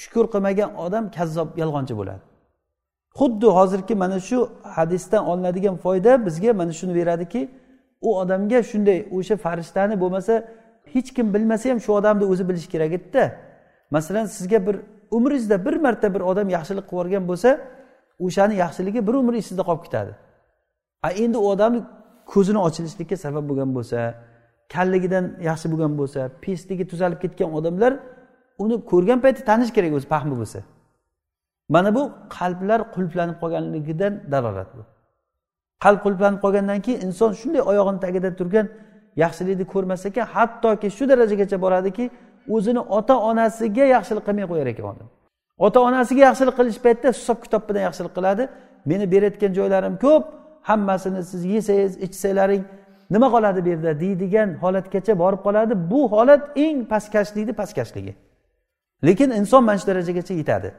shukur qilmagan odam kazzob yolg'onchi bo'ladi. Xuddi hozirgi mana shu hadisdan olinadigan foyda bizga mana shuni beradiki u odamga shunday o'sha farishtani bo'lmasa hech kim bilmasa ham shu odamni o'zi bilishi kerak edida. Masalan sizga bir umringizda bir marta bir odam yaxshilik qilib yuborgan bo'lsa o'shani yaxshiligi bir umr esingizda qolib ketadi. A endi u odamni ko'zini ochilishlikka sabab bo'lgan bo'lsa kalligidan yaxshi bo'lgan bo'lsa pestligi tuzalib ketgan odamlar uni ko'rgan payti tanish kerak o'zi paxmi bo'lsa. Mana bu qalblar qulflanib qolganligidan dalolat bu. Qalb qulflanib qolgandan keyin inson shunday oyog'ini tagida turgan yaxshilikni ko'rmas ekan hattoki shu darajagacha boradiki o'zini ota onasiga yaxshilik qilmay qo'yar ekan. Odam ota onasiga yaxshilik qilish paytida hisob kitob bilan yaxshilik qiladi. Meni berayotgan joylarim ko'p hammasini siz yesangiz ichsalaring nima qoladi bu yerda deydigan holatgacha borib qoladi. Bu holat eng pastkashlikni pastkashligi. Lekin inson mana shu darajagacha yetadi.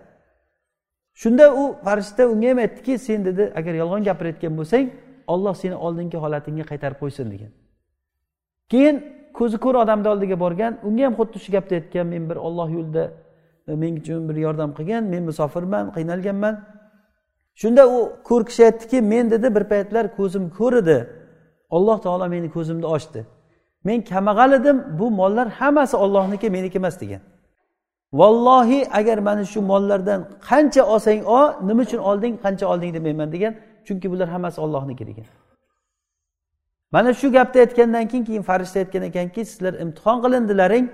Shunda u farishta unga ham aytdiki sen dedi agar yolg'on gapirayotgan bo'lsang olloh seni oldingi holatingga qaytarib qo'ysin degan. Keyin ko'zi ko'r odamni oldiga borgan unga ham xuddi shu gapni aytgan men bir olloh yo'lida men uchun bir yordam qilgan men musofirman qiynalganman. Shunda u ko'r kishi aytdiki men dedi bir paytlar ko'zim ko'r edi. Alloh taolo meni ko'zimni ochdi. Men kambag'al edim bu mollar hammasi ollohniki meniki emas degan. Vallohi agar mana shu mollardan qancha olsang ol nima uchun olding qancha olding demayman degan chunki bular hammasi ollohniki degan. Mana shu gapni aytgandan keyin keyin farishta aytgan ekanki sizlar imtihon qilindilaring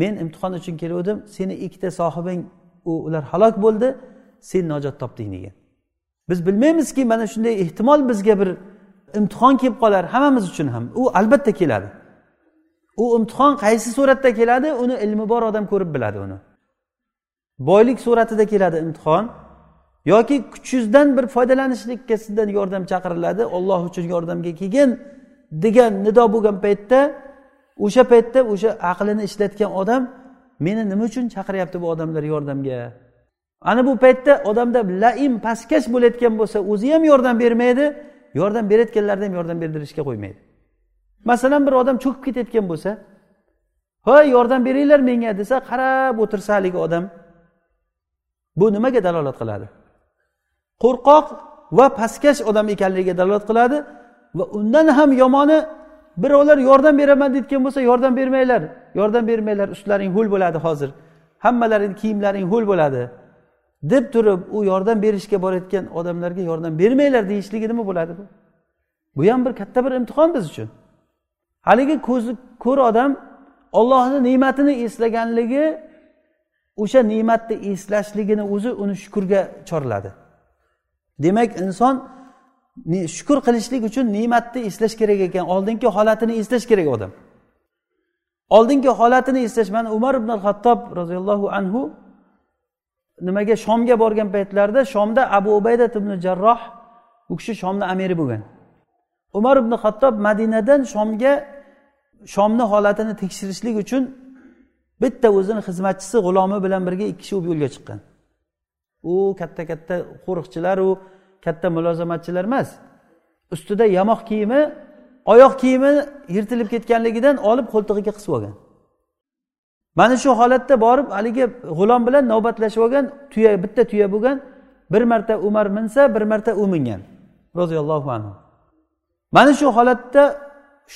men imtihon uchun keluvdim. Seni ikkita sohibing u ular halok bo'ldi. Sen najot topding degan biz bilmaymizki mana shunday ehtimol bizga bir imtihon kelib qolar. Hammamiz uchun ham. U albatta keladi. U imtihon qaysi suratda keladi? Uni ilmi bor odam ko'rib biladi uni. Boylik suratida keladi imtihon. Yoki kuchingizdan bir foydalanishlikka sizdan yordam chaqiriladi. Olloh uchun yordamga kelgin. Degan nido bo'lgan paytda o'sha paytda o'sha aqlini ishlatgan odam meni nima uchun chaqiryapti bu odamlar yordamga? Ana bu paytda odamda laim pastkash bo'layotgan bo'lsa o'zi ham yordam bermaydi yordam berayotganlarni ham yordam berdirishga qo'ymaydi. Masalan bir odam cho'kib ketayotgan bo'lsa hoy yordam beringlar menga desa qarab o'tirsa haligi odam bu nimaga dalolat qiladi? Qo'rqoq va pastkash odam ekanligiga dalolat qiladi. Va undan ham yomoni birovlar yordam beraman deyotgan bo'lsa yordam bermanglar yordam bermanglar ustlaring ho'l bo'ladi hozir. Hammalaring kiyimlaring ho'l bo'ladi deb turib u yordam berishga borayotgan odamlarga yordam bermanglar deyishligi nima bo'ladi bu? Bu ham bir katta bir imtihon biz uchun. Haligi ko'zi ko'r odam ollohni ne'matini eslaganligi o'sha ne'matni eslashligini o'zi uni shukurga chorladi. Demak inson shukur qilishlik uchun ne'matni eslash kerak ekan. Oldingi holatini eslash kerak odam. Oldingi holatini eslash. Mana umar ibn hattob roziyallohu anhu nimaga? Shomga borgan paytlarida shomda abu ubayda ibn jarroh u kishi shomni amiri bo'lgan. Umar ibn hattob madinadan shomga shomni holatini tekshirishlik uchun bitta o'zini xizmatchisi g'ulomi bilan birga ikki kishi yo'lga chiqqan. U katta katta qo'riqchilaru katta mulozamatchilar emas. Ustida yamoq kiyimi oyoq kiyimi yirtilib ketganligidan olib qo'ltig'iga qisib olgan. Mana shu holatda borib haligi g'ulom bilan navbatlashib olgan tuya bitta tuya bo'lgan bir marta umar minsa bir marta u mingan. Roziyallohu anhu. Mana shu holatda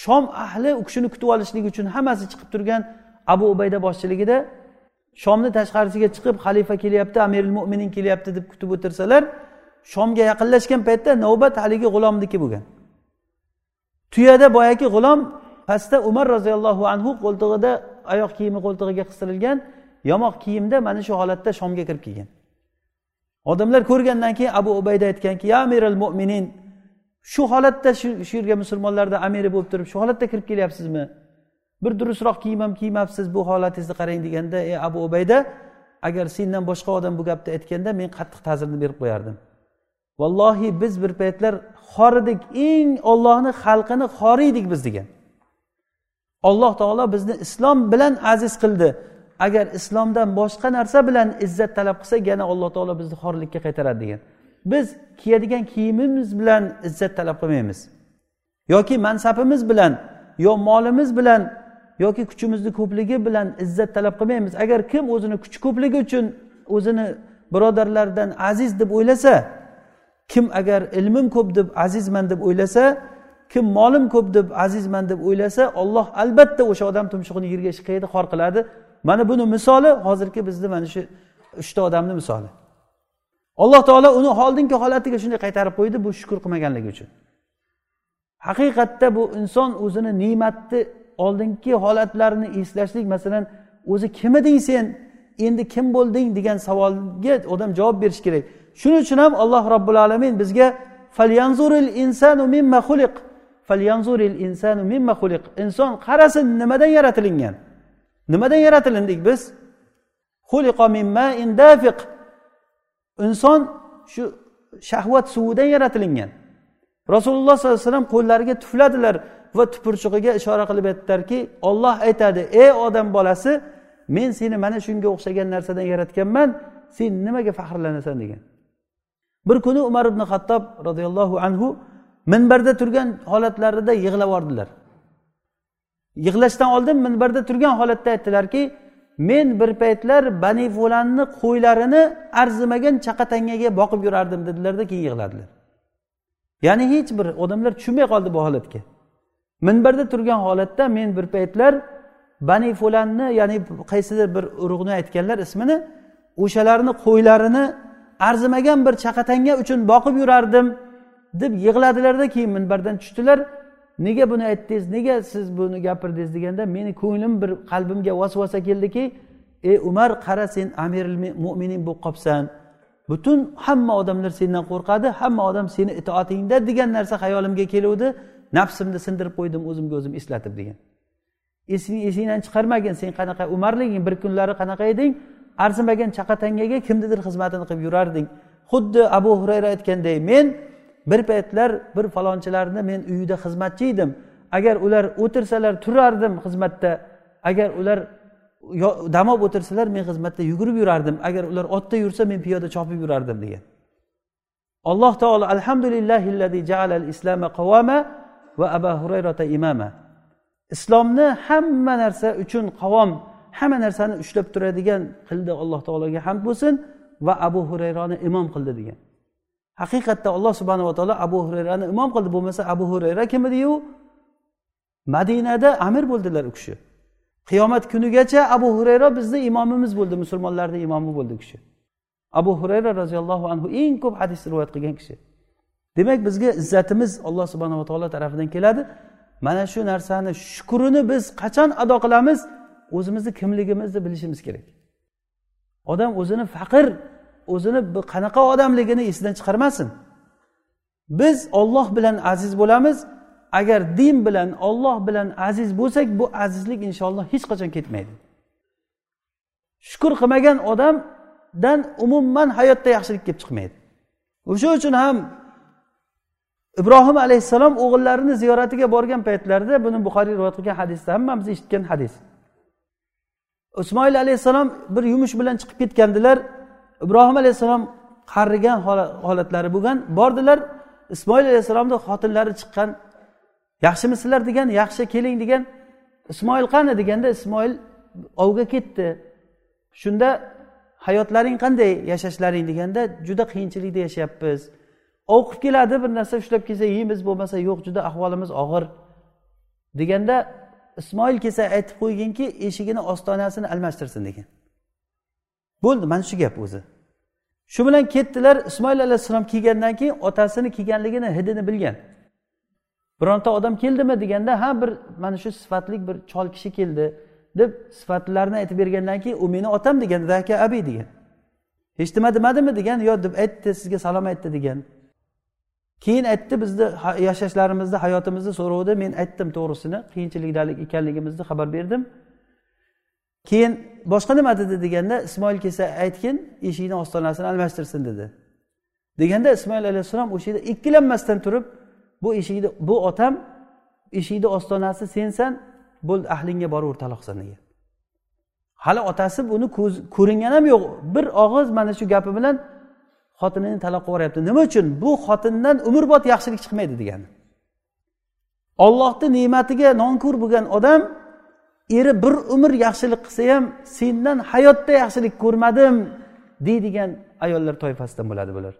shom ahli u kishini kutib olishlik uchun hammasi chiqib turgan abu ubayda boshchiligida shomni tashqarisiga chiqib xalifa kelyapti amiril mo'minin kelyapti deb kutib o'tirsalar shomga yaqinlashgan paytda navbat haligi g'ulomniki bo'lgan. Tuyada boyagi g'ulom pastda umar roziyallohu anhu qo'ltig'ida oyoq kiyimi qo'ltig'iga qistirilgan yamoq kiyimda mana shu holatda shomga kirib kelgan. Odamlar ko'rgandan keyin abu ubayda aytganki ya amiral mo'minin shu holatda shu yerga musulmonlarni amiri bo'lib turib shu holatda kirib kelyapsizmi? Bir durustroq kiyim ham kiymabsiz bu holatingizni qarang deganda ey abu ubayda agar sendan boshqa odam bu gapni aytganda men qattiq ta'zirni berib qo'yardim. Vallohi biz bir paytlar xor edik eng ollohni xalqini xori edik biz degan. Alloh taolo bizni islom bilan aziz qildi. Agar islomdan boshqa narsa bilan izzat talab qilsak yana alloh taolo bizni xorlikka qaytaradi degan. Biz kiyadigan kiyimimiz bilan izzat talab qilmaymiz. Yoki mansabimiz bilan yo molimiz bilan yoki kuchimizni ko'pligi bilan izzat talab qilmaymiz. Agar kim o'zini kuchi ko'pligi uchun o'zini birodarlaridan aziz deb o'ylasa kim agar ilmim ko'p deb azizman deb o'ylasa kim molim ko'p deb azizman deb o'ylasa olloh albatta o'sha odam tumshug'ini yerga ishqaydi xor qiladi. Mana buni misoli hozirgi bizni mana shu uchta odamni misoli. Alloh taolo uni oldingi holatiga shunday qaytarib qo'ydi bu shukur qilmaganligi uchun. Haqiqatda bu inson o'zini ne'matni oldingi holatlarini eslashlik masalan o'zi kim eding sen endi kim bo'lding degan savolga odam javob berishi kerak. Shuning uchun ham alloh robbil alamin bizga falyanzuril insanu mimma xuliq falyanzuril insanu mimma xuliq inson qarasin nimadan yaratilingan? Nimadan yaratilindik biz? Xuliqo mimma indafiq inson shu shahvat suvidan yaratilingan rasululloh sollallohu alayhi vasallam qo'llariga tufladilar va tupurchug'iga ishora qilib aytdilarki olloh aytadi ey odam bolasi men seni mana shunga o'xshagan narsadan yaratganman sen nimaga faxrlanasan? degan. Bir kuni umar ibn xattob roziyallohu anhu minbarda turgan holatlarida yig'lab yubordilar. Yig'lashdan oldin minbarda turgan holatda aytdilarki men bir paytlar bani fulanni qo'ylarini arzimagan chaqatangaga boqib yurardim dedilarda keyin yig'ladilar. Ya'ni hech bir odamlar tushunmay qoldi bu holatga. Minbarda turgan holatda men bir paytlar bani fulanni ya'ni qaysidir bir urug'ni aytganlar ismini o'shalarni qo'ylarini arzimagan bir chaqatanga uchun boqib yurardim deb yig'ladilarda keyin minbardan tushdilar. Nega buni aytdingiz? Nega siz buni gapirdingiz deganda meni ko'nglim bir qalbimga vasvasa keldiki ey umar qara sen amiril mo'minin bo'lib qolibsan. Butun hamma odamlar sendan qo'rqadi hamma odam seni itoatingda degan narsa xayolimga keluvdi. Nafsimni sindirib qo'ydim o'zimga o'zim eslatib degan. Esingdan chiqarmagin sen qanaqa umarliging bir kunlari qanaqa eding? Arzimagan chaqatangaga kimnidir xizmatini qilib yurarding. Xuddi abu hurayra aytganday men bir paytlar bir falonchilarni men uyida xizmatchi edim. Agar ular o'tirsalar turardim xizmatda. Agar ular dam olib o'tirsalar men xizmatda yugurib yurardim. Agar ular otda yursa men piyoda chopib yurardim degan. Alloh taolo alhamdulillahillazi jaalal islama qavama va abu hurayrata imama. Islomni hamma narsa uchun qavom hamma narsani ushlab turadigan qildi alloh taologa hamd bo'lsin va abu hurayroni imom qildi degan. Haqiqatda alloh subhanava taolo abu hurayrani imom qildi. Bo'lmasa abu hurayra kim ediyu madinada amir bo'ldilar u kishi. Qiyomat kunigacha abu hurayra bizni imomimiz bo'ldi musulmonlarni imomi bo'ldi u kishi. Abu hurayra roziyallohu anhu eng ko'p hadis rivoyat qilgan kishi. Demak bizga izzatimiz alloh subhanava taolo tarafidan keladi. Mana shu narsani shukrini biz qachon ado qilamiz? O'zimizni kimligimizni bilishimiz kerak. Odam o'zini faqir o'zini qanaqa odamligini esidan chiqarmasin. Biz olloh bilan aziz bo'lamiz. Agar din bilan olloh bilan aziz bo'lsak bu azizlik inshaalloh hech qachon ketmaydi. Shukur qilmagan odamdan umuman hayotda yaxshilik kelib chiqmaydi. O'sha uchun ham ibrohim alayhissalom o'g'illarini ziyoratiga borgan paytlarida buni buxoriy rivoyat qilgan hadisda hammamiz eshitgan hadis. Ismoil alayhissalom bir yumush bilan chiqib ketgandilar. Ibrohim alayhissalom qarigan holatlari bo'lgan. Bordilar. Ismoil alayhissalomni xotinlari chiqqan. Yaxshimisizlar degan yaxshi keling degan. Ismoil qani deganda ismoil ovga ketdi. Shunda hayotlaring qanday yashashlaring deganda juda qiyinchilikda yashayapmiz. Ov qilib keladi bir narsa ushlab kelsa yeymiz bo'lmasa yo'q juda ahvolimiz og'ir deganda ismoil kelsa aytib qo'yginki eshigini ostonasini almashtirsin degan. Bo'ldi mana shu gap o'zi. Shu bilan ketdilar ismoil alayhissalom kelgandan keyin otasini kelganligini hidini bilgan. Bironta odam keldimi deganda ha bir mana shu sifatli bir chol kishi keldi deb sifatlarini aytib bergandan keyin u meni otam degan zaka abi degan. Hech nima demadimi degan yo deb aytdi sizga salom aytdi degan. Keyin aytdi bizni yashashlarimizni hayotimizni so'rovdi men aytdim to'g'risini qiyinchilikda ekanligimizni xabar berdim. Keyin boshqa nima dedi deganda ismoil kelsa aytgin eshikni ostonasini almashtirsin dedi. Deganda ismoil alayhissalom o'sha yerda ikkilanmasdan turib bu eshikni bu otam eshikni ostonasi sensan bo'ldi ahlingga boraver taloqsan degan. Hali otasi buni ko'ringani ham yo'q. Bir og'iz mana shu gapi bilan xotinini taloq qilib yuboryapti nima uchun? Bu xotindan umrbod yaxshilik chiqmaydi degani. Ollohni ne'matiga nonko'r bo'lgan odam eri bir umr yaxshilik qilsa ham sendan hayotda yaxshilik ko'rmadim deydigan ayollar toifasidan bo'ladi bular.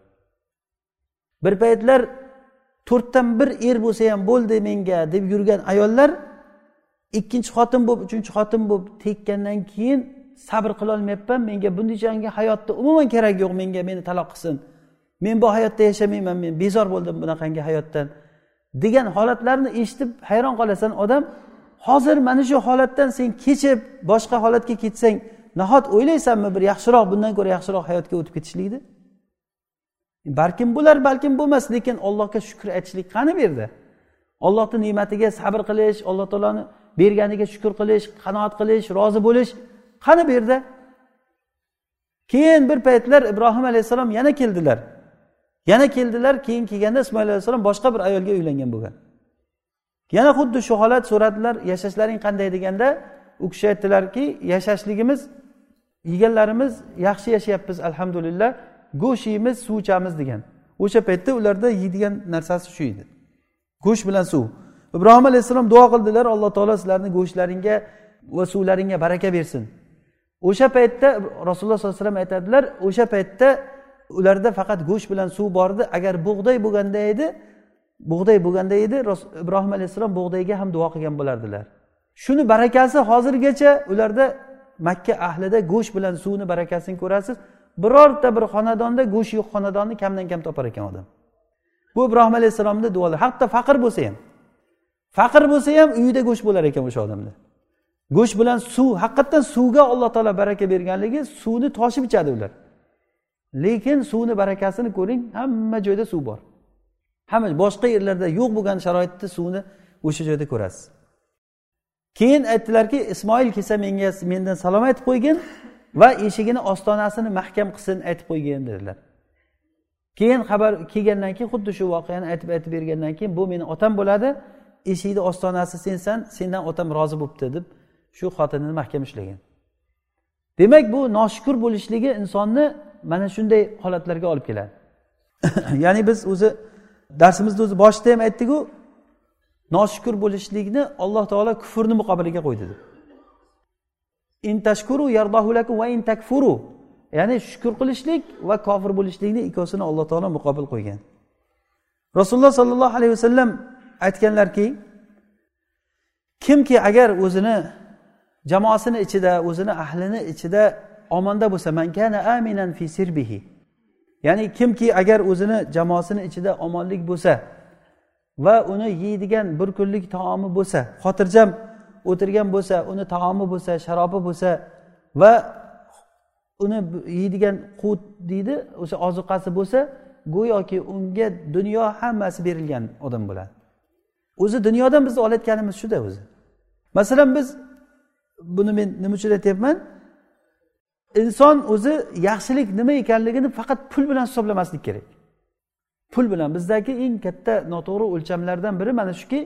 Bir paytlar to'rtdan bir er bo'lsa ham bo'ldi menga deb yurgan ayollar ikkinchi xotin bo'lib uchinchi xotin bo'lib tekkandan keyin sabr qilolmayapman menga bundaychangi hayotni umuman keragi yo'q menga meni taloq qilsin. Men bu hayotda yashamayman men bezor bo'ldim bunaqangi hayotdan degan holatlarni eshitib hayron qolasan odam. Hozir mana shu holatdan sen kechib boshqa holatga ketsang nahot o'ylaysanmi bir yaxshiroq bundan ko'ra yaxshiroq hayotga o'tib ketishlikni? Balkim bo'lar balkim bo'lmas lekin allohga shukur aytishlik qani bu yerda? Ollohni ne'matiga sabr qilish alloh taoloni berganiga shukur qilish qanoat qilish rozi bo'lish qani bu yerda? Keyin bir paytlar ibrohim alayhissalom yana keldilar. Yana keldilar keyin kelganda ismoil alayhissalom boshqa bir ayolga uylangan bo'lgan. Yana xuddi shu holat so'radilar yashashlaring qanday deganda u kishi aytdilarki yashashligimiz yeganlarimiz yaxshi yashayapmiz alhamdulillah go'sht yeymiz suv ichamiz degan. O'sha paytda ularda yeydigan narsasi shu edi. Go'sht bilan suv. Ibrohim alayhissalom duo qildilar alloh taolo sizlarni go'shtlaringga va suvlaringga baraka bersin. O'sha paytda rasululloh sollallohu alayhi vasallam aytadilar o'sha paytda ularda faqat go'sht bilan suv bor edi agar bug'doy bo'lganda edi bug'doy bo'lganda edi ibrohim alayhissalom bug'doyga ham duo qilgan bo'lardilar. Shuni barakasi hozirgacha ularda makka ahlida go'sht bilan suvni barakasini ko'rasiz. Birorta bir xonadonda go'sht yo'q xonadonni kamdan kam topar ekan odam. Bu ibrohim alayhissalomni duolari. Hatto faqir bo'lsa ham faqir bo'lsa ham uyida go'sht bo'lar ekan o'sha odamda. Go'sht bilan suv haqiqatdan suvga alloh taolo baraka berganligi suvni toshib ichadi ular. Lekin suvni barakasini ko'ring hamma joyda suv bor. Hamma boshqa yerlarda yo'q bo'lgan sharoitda suvni o'sha joyda ko'rasiz. Keyin aytdilarki ismoil kelsa menga mendan salom aytib qo'ygin va eshigini ostonasini mahkam qilsin aytib qo'ygin dedilar. Keyin xabar kelgandan keyin xuddi shu voqeani aytib aytib bergandan keyin bu meni otam bo'ladi eshikni ostonasi sensan sendan otam rozi bo'libdi deb shu xotinini mahkam ushlagan demak bu noshukur bo'lishligi insonni mana shunday holatlarga olib keladi. Ya'ni biz o'zi darsimizni o'zi boshida ham aytdiku noshukur bo'lishlikni alloh taolo kufrni muqobiliga qo'ydi deb. Intashkuru yardahulakum va intakfuru ya'ni shukur qilishlik va kofir bo'lishlikni ikkovsini alloh taolo muqobil qo'ygan. Rasululloh sollallohu alayhi vasallam aytganlarki kimki agar o'zini jamoasini ichida o'zini ahlini ichida omonda bo'lsa man kana aminan fi sirbihi. Ya'ni kimki agar o'zini jamoasini ichida omonlik bo'lsa va uni yeydigan bir kunlik taomi bo'lsa xotirjam o'tirgan bo'lsa uni taomi bo'lsa sharobi bo'lsa va uni yeydigan qut deydi o'sha ozuqasi bo'lsa go'yoki unga dunyo hammasi berilgan odam bo'ladi. O'zi dunyodan bizni olayotganimiz shuda o'zi. Masalan biz buni men nima uchun aytyapman? Inson o'zi yaxshilik nima ekanligini faqat pul bilan hisoblamaslik kerak. Pul bilan. Bizdagi eng katta noto'g'ri o'lchamlardan biri mana shuki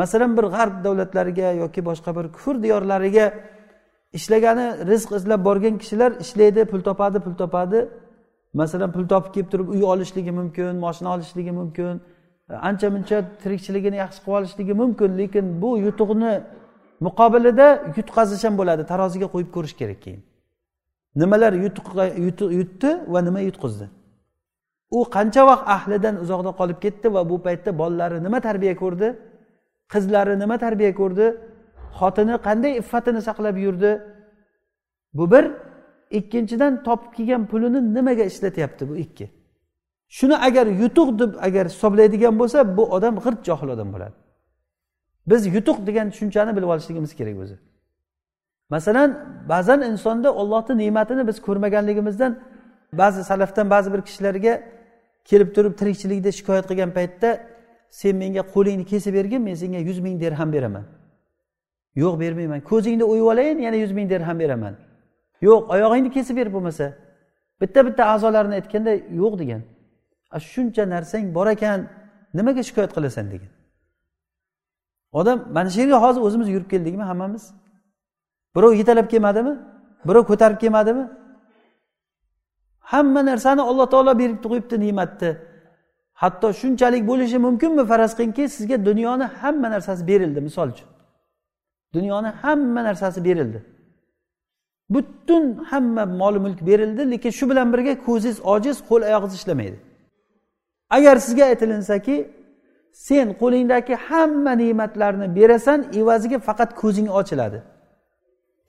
masalan bir g'arb davlatlariga yoki boshqa bir kufr diyorlariga ishlagani rizq izlab borgan kishilar ishlaydi pul topadi pul topadi. Masalan pul topib kelib turib uy olishligi mumkin moshina olishligi mumkin ancha muncha tirikchiligini yaxshi qilib olishligi mumkin lekin bu yutuqni muqobilida yutqazish ham bo'ladi taroziga qo'yib ko'rish kerak keyin. Nimalar yutdi va nima yutqizdi? U qancha vaqt ahlidan uzoqda qolib ketdi va bu paytda bolalari nima tarbiya ko'rdi? Qizlari nima tarbiya ko'rdi? Xotini qanday iffatini saqlab yurdi? Bu bir. Ikkinchidan topib kelgan pulini nimaga ishlatyapti bu ikki? Shuni agar yutuq deb agar hisoblaydigan bo'lsa bu odam g'irt johil odam bo'ladi. Biz yutuq degan tushunchani bilib olishligimiz kerak o'zi. Masalan ba'zan insonda ollohni ne'matini biz ko'rmaganligimizdan ba'zi salafdan ba'zi bir kishilarga kelib turib tirikchilikda shikoyat qilgan paytda sen menga qo'lingni kesib bergin men senga yuz ming dirham beraman. Yo'q bermayman. Ko'zingni o'yib olayin yana yuz ming dirham beraman. Yo'q oyog'ingni kesib ber bo'lmasa. Bitta bitta a'zolarini aytganda yo'q degan. Shuncha narsang bor ekan nimaga shikoyat qilasan? degan. Odam mana shu yerga hozir o'zimiz yurib keldikmi hammamiz? Birov yetalab kelmadimi? Birov ko'tarib kelmadimi? Hamma narsani alloh taolo berib qo'yibdi ne'matni. Hatto shunchalik bo'lishi mumkinmi faraz qilingki sizga dunyoni hamma narsasi berildi misol uchun. Dunyoni hamma narsasi berildi. Butun hamma mol mulk berildi lekin shu bilan birga ko'zingiz ojiz qo'l oyog'ingiz ishlamaydi agar sizga aytilinsaki sen qo'lingdagi hamma ne'matlarni berasan evaziga faqat ko'zing ochiladi.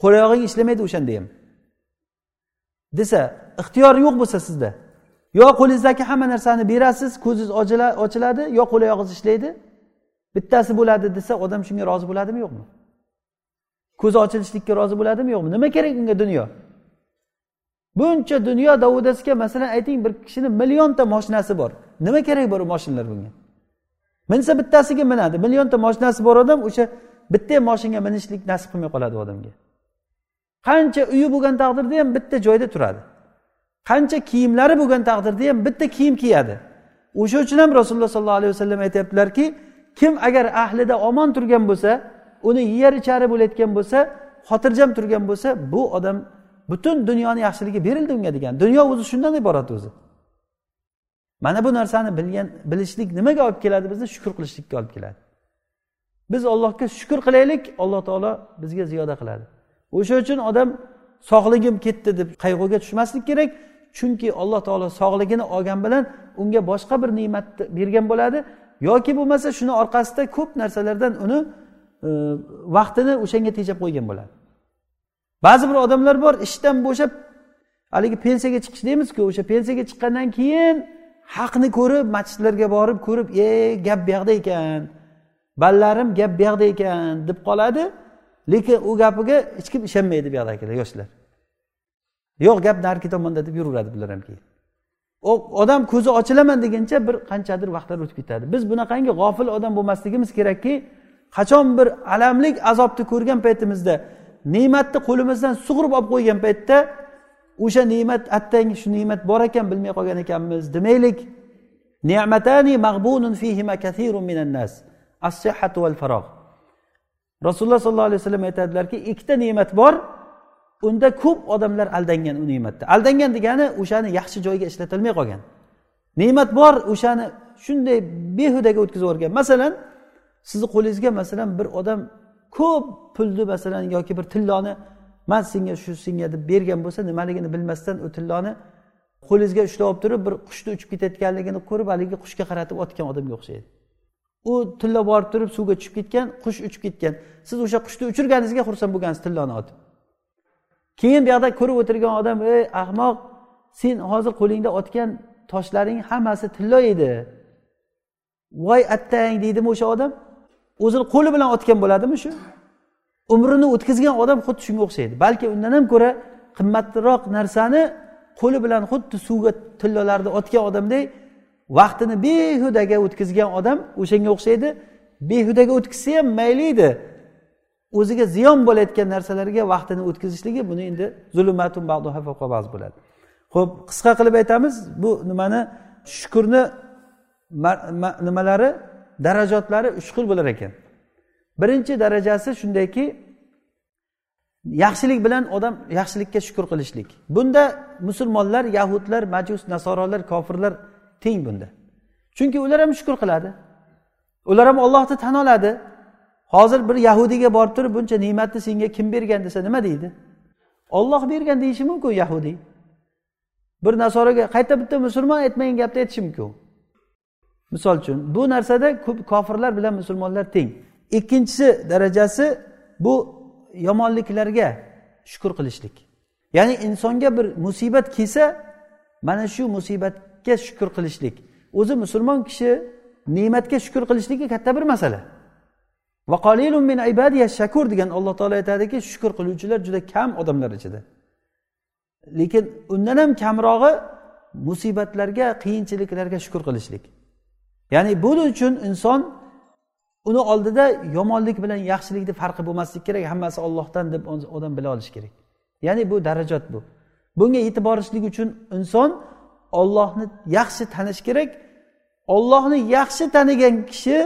Qo'l oyog'ing ishlamaydi o'shanda ham. Desa ixtiyor yo'q bo'lsa sizda. Yo qo'lingizdagi hamma narsani berasiz ko'zingiz ochiladi yo qo'l oyog'ingiz ishlaydi bittasi bo'ladi desa odam shunga rozi bo'ladimi yo'qmi? Ko'zi ochilishlikka rozi bo'ladimi yo'qmi? Nima kerak unga dunyo? Buncha dunyo davudasga masalan ayting bir kishini millionta moshinasi bor. Nima kerak bor u moshinalar bunga? Minsa bittasiga minadi. Millionta moshinasi bor odam o'sha bitta moshinaga minishlik nasib qilmay qoladi u odamga. Qancha uyi bo'lgan taqdirda ham bitta joyda turadi. Qancha kiyimlari bo'lgan taqdirda ham bitta kiyim kiyadi. O'sha uchun ham rasululloh sollallohu alayhi vasallam aytyaptilarki kim agar ahlida omon turgan bo'lsa uni yeyar ichari bo'layotgan bo'lsa xotirjam turgan bo'lsa bu odam butun dunyoni yaxshiligi berildi unga degan. Dunyo o'zi shundan iborat o'zi. Mana bu narsani bilgan bilishlik nimaga olib keladi? Bizni shukur qilishlikka olib keladi. Biz allohga shukur qilaylik alloh taolo bizga ziyoda qiladi. O'sha uchun odam sog'ligim ketdi deb qayg'uga tushmaslik kerak chunki alloh taolo sog'ligini olgan bilan unga boshqa bir ne'matni bergan bo'ladi. Yoki bo'lmasa shuni orqasida ko'p narsalardan uni e, vaqtini o'shanga tejab qo'ygan bo'ladi. Ba'zi bir odamlar bor ishdan bo'shab haligi pensiyaga chiqish deymizku o'sha pensiyaga chiqqandan keyin haqni ko'rib masjidlarga borib ko'rib e gap buyoqda ekan ballarim gap buyoqda ekan deb qoladi. Lekin u gapiga hech kim ishonmaydi buyoqdagilar yoshlar. Yo'q gap narigi tomonda deb yuraveradi bular ham keyin. Odam ko'zi ochilaman deguncha bir qanchadir vaqtlar o'tib ketadi. Biz bunaqangi g'ofil odam bo'lmasligimiz kerakki qachon bir alamlik azobni ko'rgan paytimizda ne'matni qo'limizdan sug'urib olib qo'ygan paytda o'sha ne'mat attang shu ne'mat bor ekan bilmay qolgan ekanmiz. Demaylik. Ne'matani mag'bunun fihima kathirun minan nas. As-sihhatu val farog rasululloh sollallohu alayhi vasallam aytadilarki ikkita ne'mat bor unda ko'p odamlar aldangan u ne'matda. Aldangan degani o'shani yaxshi joyga ishlatilmay qolgan. Ne'mat bor o'shani shunday behudaga o'tkazib yuborgan. Masalan sizni qo'lingizga masalan bir odam ko'p pulni masalan yoki bir tilloni man senga shu senga deb bergan bo'lsa nimaligini bilmasdan u tilloni qo'lingizga ushlab olib turib bir qushni uchib ketayotganligini ko'rib haligi qushga qaratib otgan odamga o'xshaydi. U tilla borib turib suvga tushib ketgan qush uchib ketgan. Siz o'sha qushni uchirganingizga xursand bo'lgansiz tilloni otib. Keyin bu yoqda ko'rib o'tirgan odam ey ahmoq sen hozir qo'lingda otgan toshlaring hammasi tillo edi. Voy attang deydimi o'sha odam? O'zini qo'li bilan otgan bo'ladimi shu? Umrini o'tkazgan odam xuddi shunga o'xshaydi. Balki undan ham ko'ra qimmatroq narsani qo'li bilan xuddi suvga tillolarni otgan odamdek vaqtini behudaga o'tkazgan odam o'shanga o'xshaydi. Behudaga o'tkazsa ham mayli edi o'ziga ziyon bo'layotgan narsalarga vaqtini o'tkazishligi buni endi zulmatun ba'zi bo'ladi. Ho'p qisqa qilib aytamiz bu nimani shukurni nimalari darajotlari uch xil bo'lar ekan. Birinchi darajasi shundayki yaxshilik bilan odam yaxshilikka shukur qilishlik. Bunda musulmonlar yahudlar majus nasorolar kofirlar teng bunda. Chunki ular ham shukur qiladi. Ular ham ollohni tan oladi. Hozir bir yahudiyga borib turib buncha ne'matni senga kim bergan desa nima deydi? Olloh bergan deyishi mumkin yahudiy bir nasoraga qayta bitta musulmon aytmagan gapni aytishi mumkin. Misol uchun bu narsada ko'p kofirlar bilan musulmonlar teng. Ikkinchisi darajasi bu yomonliklarga shukur qilishlik. Ya'ni insonga bir musibat kelsa mana shu musibatga shukur qilishlik. O'zi musulmon kishi ne'matga shukur qilishligi katta bir masala. Min shakur degan alloh taolo aytadiki shukur qiluvchilar juda kam odamlar ichida. Lekin undan ham kamrog'i musibatlarga qiyinchiliklarga shukur qilishlik. Ya'ni buning uchun inson uni oldida yomonlik bilan yaxshilikni farqi bo'lmasligi kerak hammasi ollohdan deb odam bila olishi kerak. Ya'ni bu darajat bu. Bunga yetib borishlik uchun inson ollohni yaxshi tanish kerak. Ollohni yaxshi tanigan kishi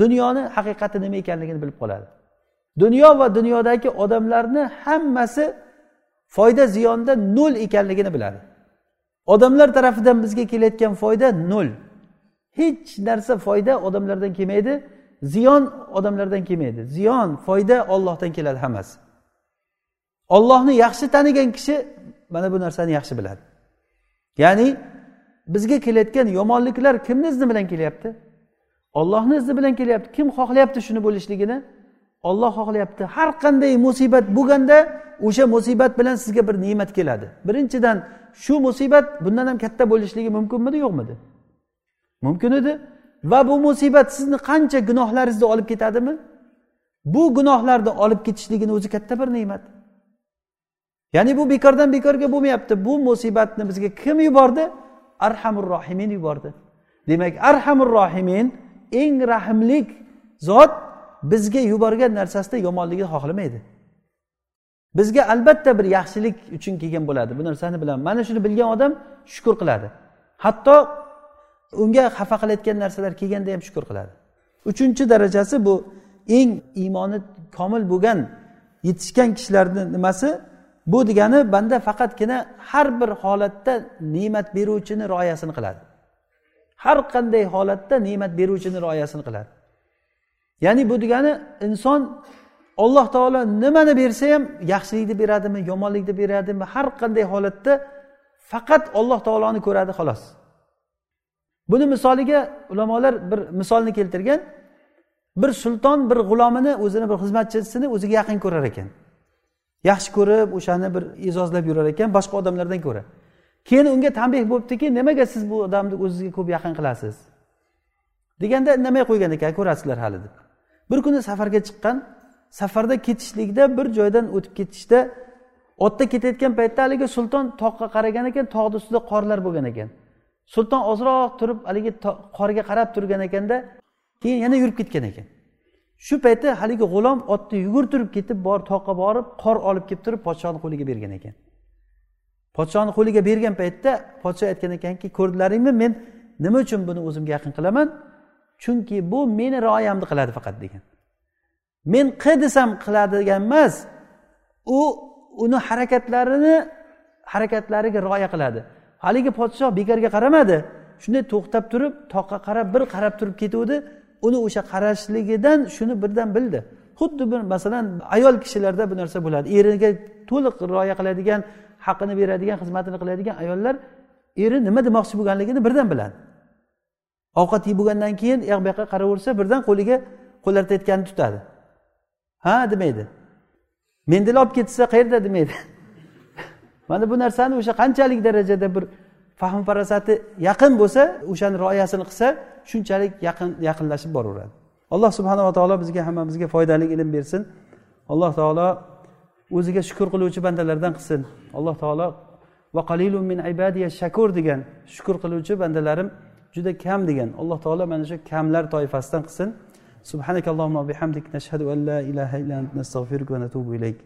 dunyoni haqiqati nima ekanligini bilib qoladi. Dunyo va dunyodagi odamlarni hammasi foyda ziyonda nol ekanligini biladi. Odamlar tarafidan bizga kelayotgan foyda nol hech narsa foyda odamlardan kelmaydi. Ziyon odamlardan kelmaydi. Ziyon foyda ollohdan keladi hammasi. Ollohni yaxshi tanigan kishi mana bu narsani yaxshi biladi. Ya'ni bizga kelayotgan yomonliklar kimni izni bilan kelyapti? Ollohni izni bilan kelyapti. Kim xohlayapti shuni bo'lishligini? Olloh xohlayapti. Har qanday musibat bo'lganda o'sha musibat bilan sizga bir ne'mat keladi. Birinchidan shu musibat bundan ham katta bo'lishligi mumkinmidi yo'qmidi? Mumkin edi. Va bu musibat sizni qancha gunohlaringizni olib ketadimi? Bu gunohlarni olib ketishligini o'zi katta bir ne'mat. Ya'ni bu bekordan bekorga bo'lmayapti. Bu musibatni bizga kim yubordi? Arhamur rohimin yubordi. Demak arhamur rohimin eng rahmlik zot bizga yuborgan narsasida yomonligini xohlamaydi. Bizga albatta bir yaxshilik uchun kelgan bo'ladi. Bu narsani bilaman. Mana shuni bilgan odam shukur qiladi. Hatto unga xafa qilayotgan narsalar kelganda ham shukur qiladi. Uchinchi darajasi bu eng iymoni komil bo'lgan yetishgan kishilarni nimasi? Bu degani banda faqatgina har bir holatda ne'mat beruvchini rioyasini qiladi. Har qanday holatda ne'mat beruvchini rioyasini qiladi. Ya'ni bu degani inson alloh taolo nimani bersa ham yaxshilikni beradimi yomonlikni beradimi har qanday holatda faqat alloh taoloni ko'radi xolos. Buni misoliga ulamolar bir misolni keltirgan. Bir sulton bir g'ulomini o'zini bir xizmatchisini o'ziga yaqin ko'rar ekan. Yaxshi ko'rib o'shani bir e'zozlab yurar ekan boshqa odamlardan ko'ra. Keyin unga tanbeh bo'libdiki nimaga siz bu odamni o'zizga ko'p yaqin qilasiz? Deganda indamay qo'ygan ekan ko'rasizlar hali deb. Bir kuni safarga chiqqan safarda ketishlikda bir joydan o'tib ketishda otda ketayotgan paytda haligi sulton toqqa qaragan ekan tog'ni ustida qorlar bo'lgan ekan. Sulton ozroq turib haligi qorga qarab turgan ekanda keyin yana yurib ketgan ekan. Shu paytda haligi g'ulom otni yugurtirib ketib bor toqqa borib qor olib kelib turib podshoni qo'liga bergan ekan. Podshoni qo'liga bergan paytda podsho aytgan ekanki ko'rdilaringmi men nima uchun buni o'zimga yaqin qilaman? Chunki bu meni rioyamni qiladi faqat degan. Men qi desam qiladigan emas u uni harakatlarini harakatlariga rioya qiladi. Haligi podshoh bekorga qaramadi. Shunday to'xtab turib toqqa qarab bir qarab turib ketuvdi. Uni o'sha qarashligidan shuni birdan bildi. Xuddi bir masalan ayol kishilarda bu narsa bo'ladi. Eriga to'liq rioya qiladigan haqqini beradigan xizmatini qiladigan ayollar eri nima demoqchi bo'lganligini birdan biladi. Ovqat yeb bo'lgandan keyin u yoq bu yoqqa qaraversa birdan qo'liga qo'llar artayotganini tutadi. Ha demaydi. Mendil olib ketsa qayerda demaydi. mana bu narsani o'sha qanchalik darajada bir fahm farosati yaqin bo'lsa o'shani rioyasini qilsa shunchalik yaqin yaqinlashib boraveradi. Alloh subhanava taolo bizga hammamizga foydali ilm bersin. Alloh taolo o'ziga shukur qiluvchi bandalardan qilsin. Alloh taolo va qalilu min ibadiya shakur degan shukur qiluvchi bandalarim juda kam degan. Alloh taolo mana shu kamlar toifasidan qilsin. Subhanakallohumma bihamdik nashhadu an la ilaha illa ant nastag'firuka va natubu ilayk.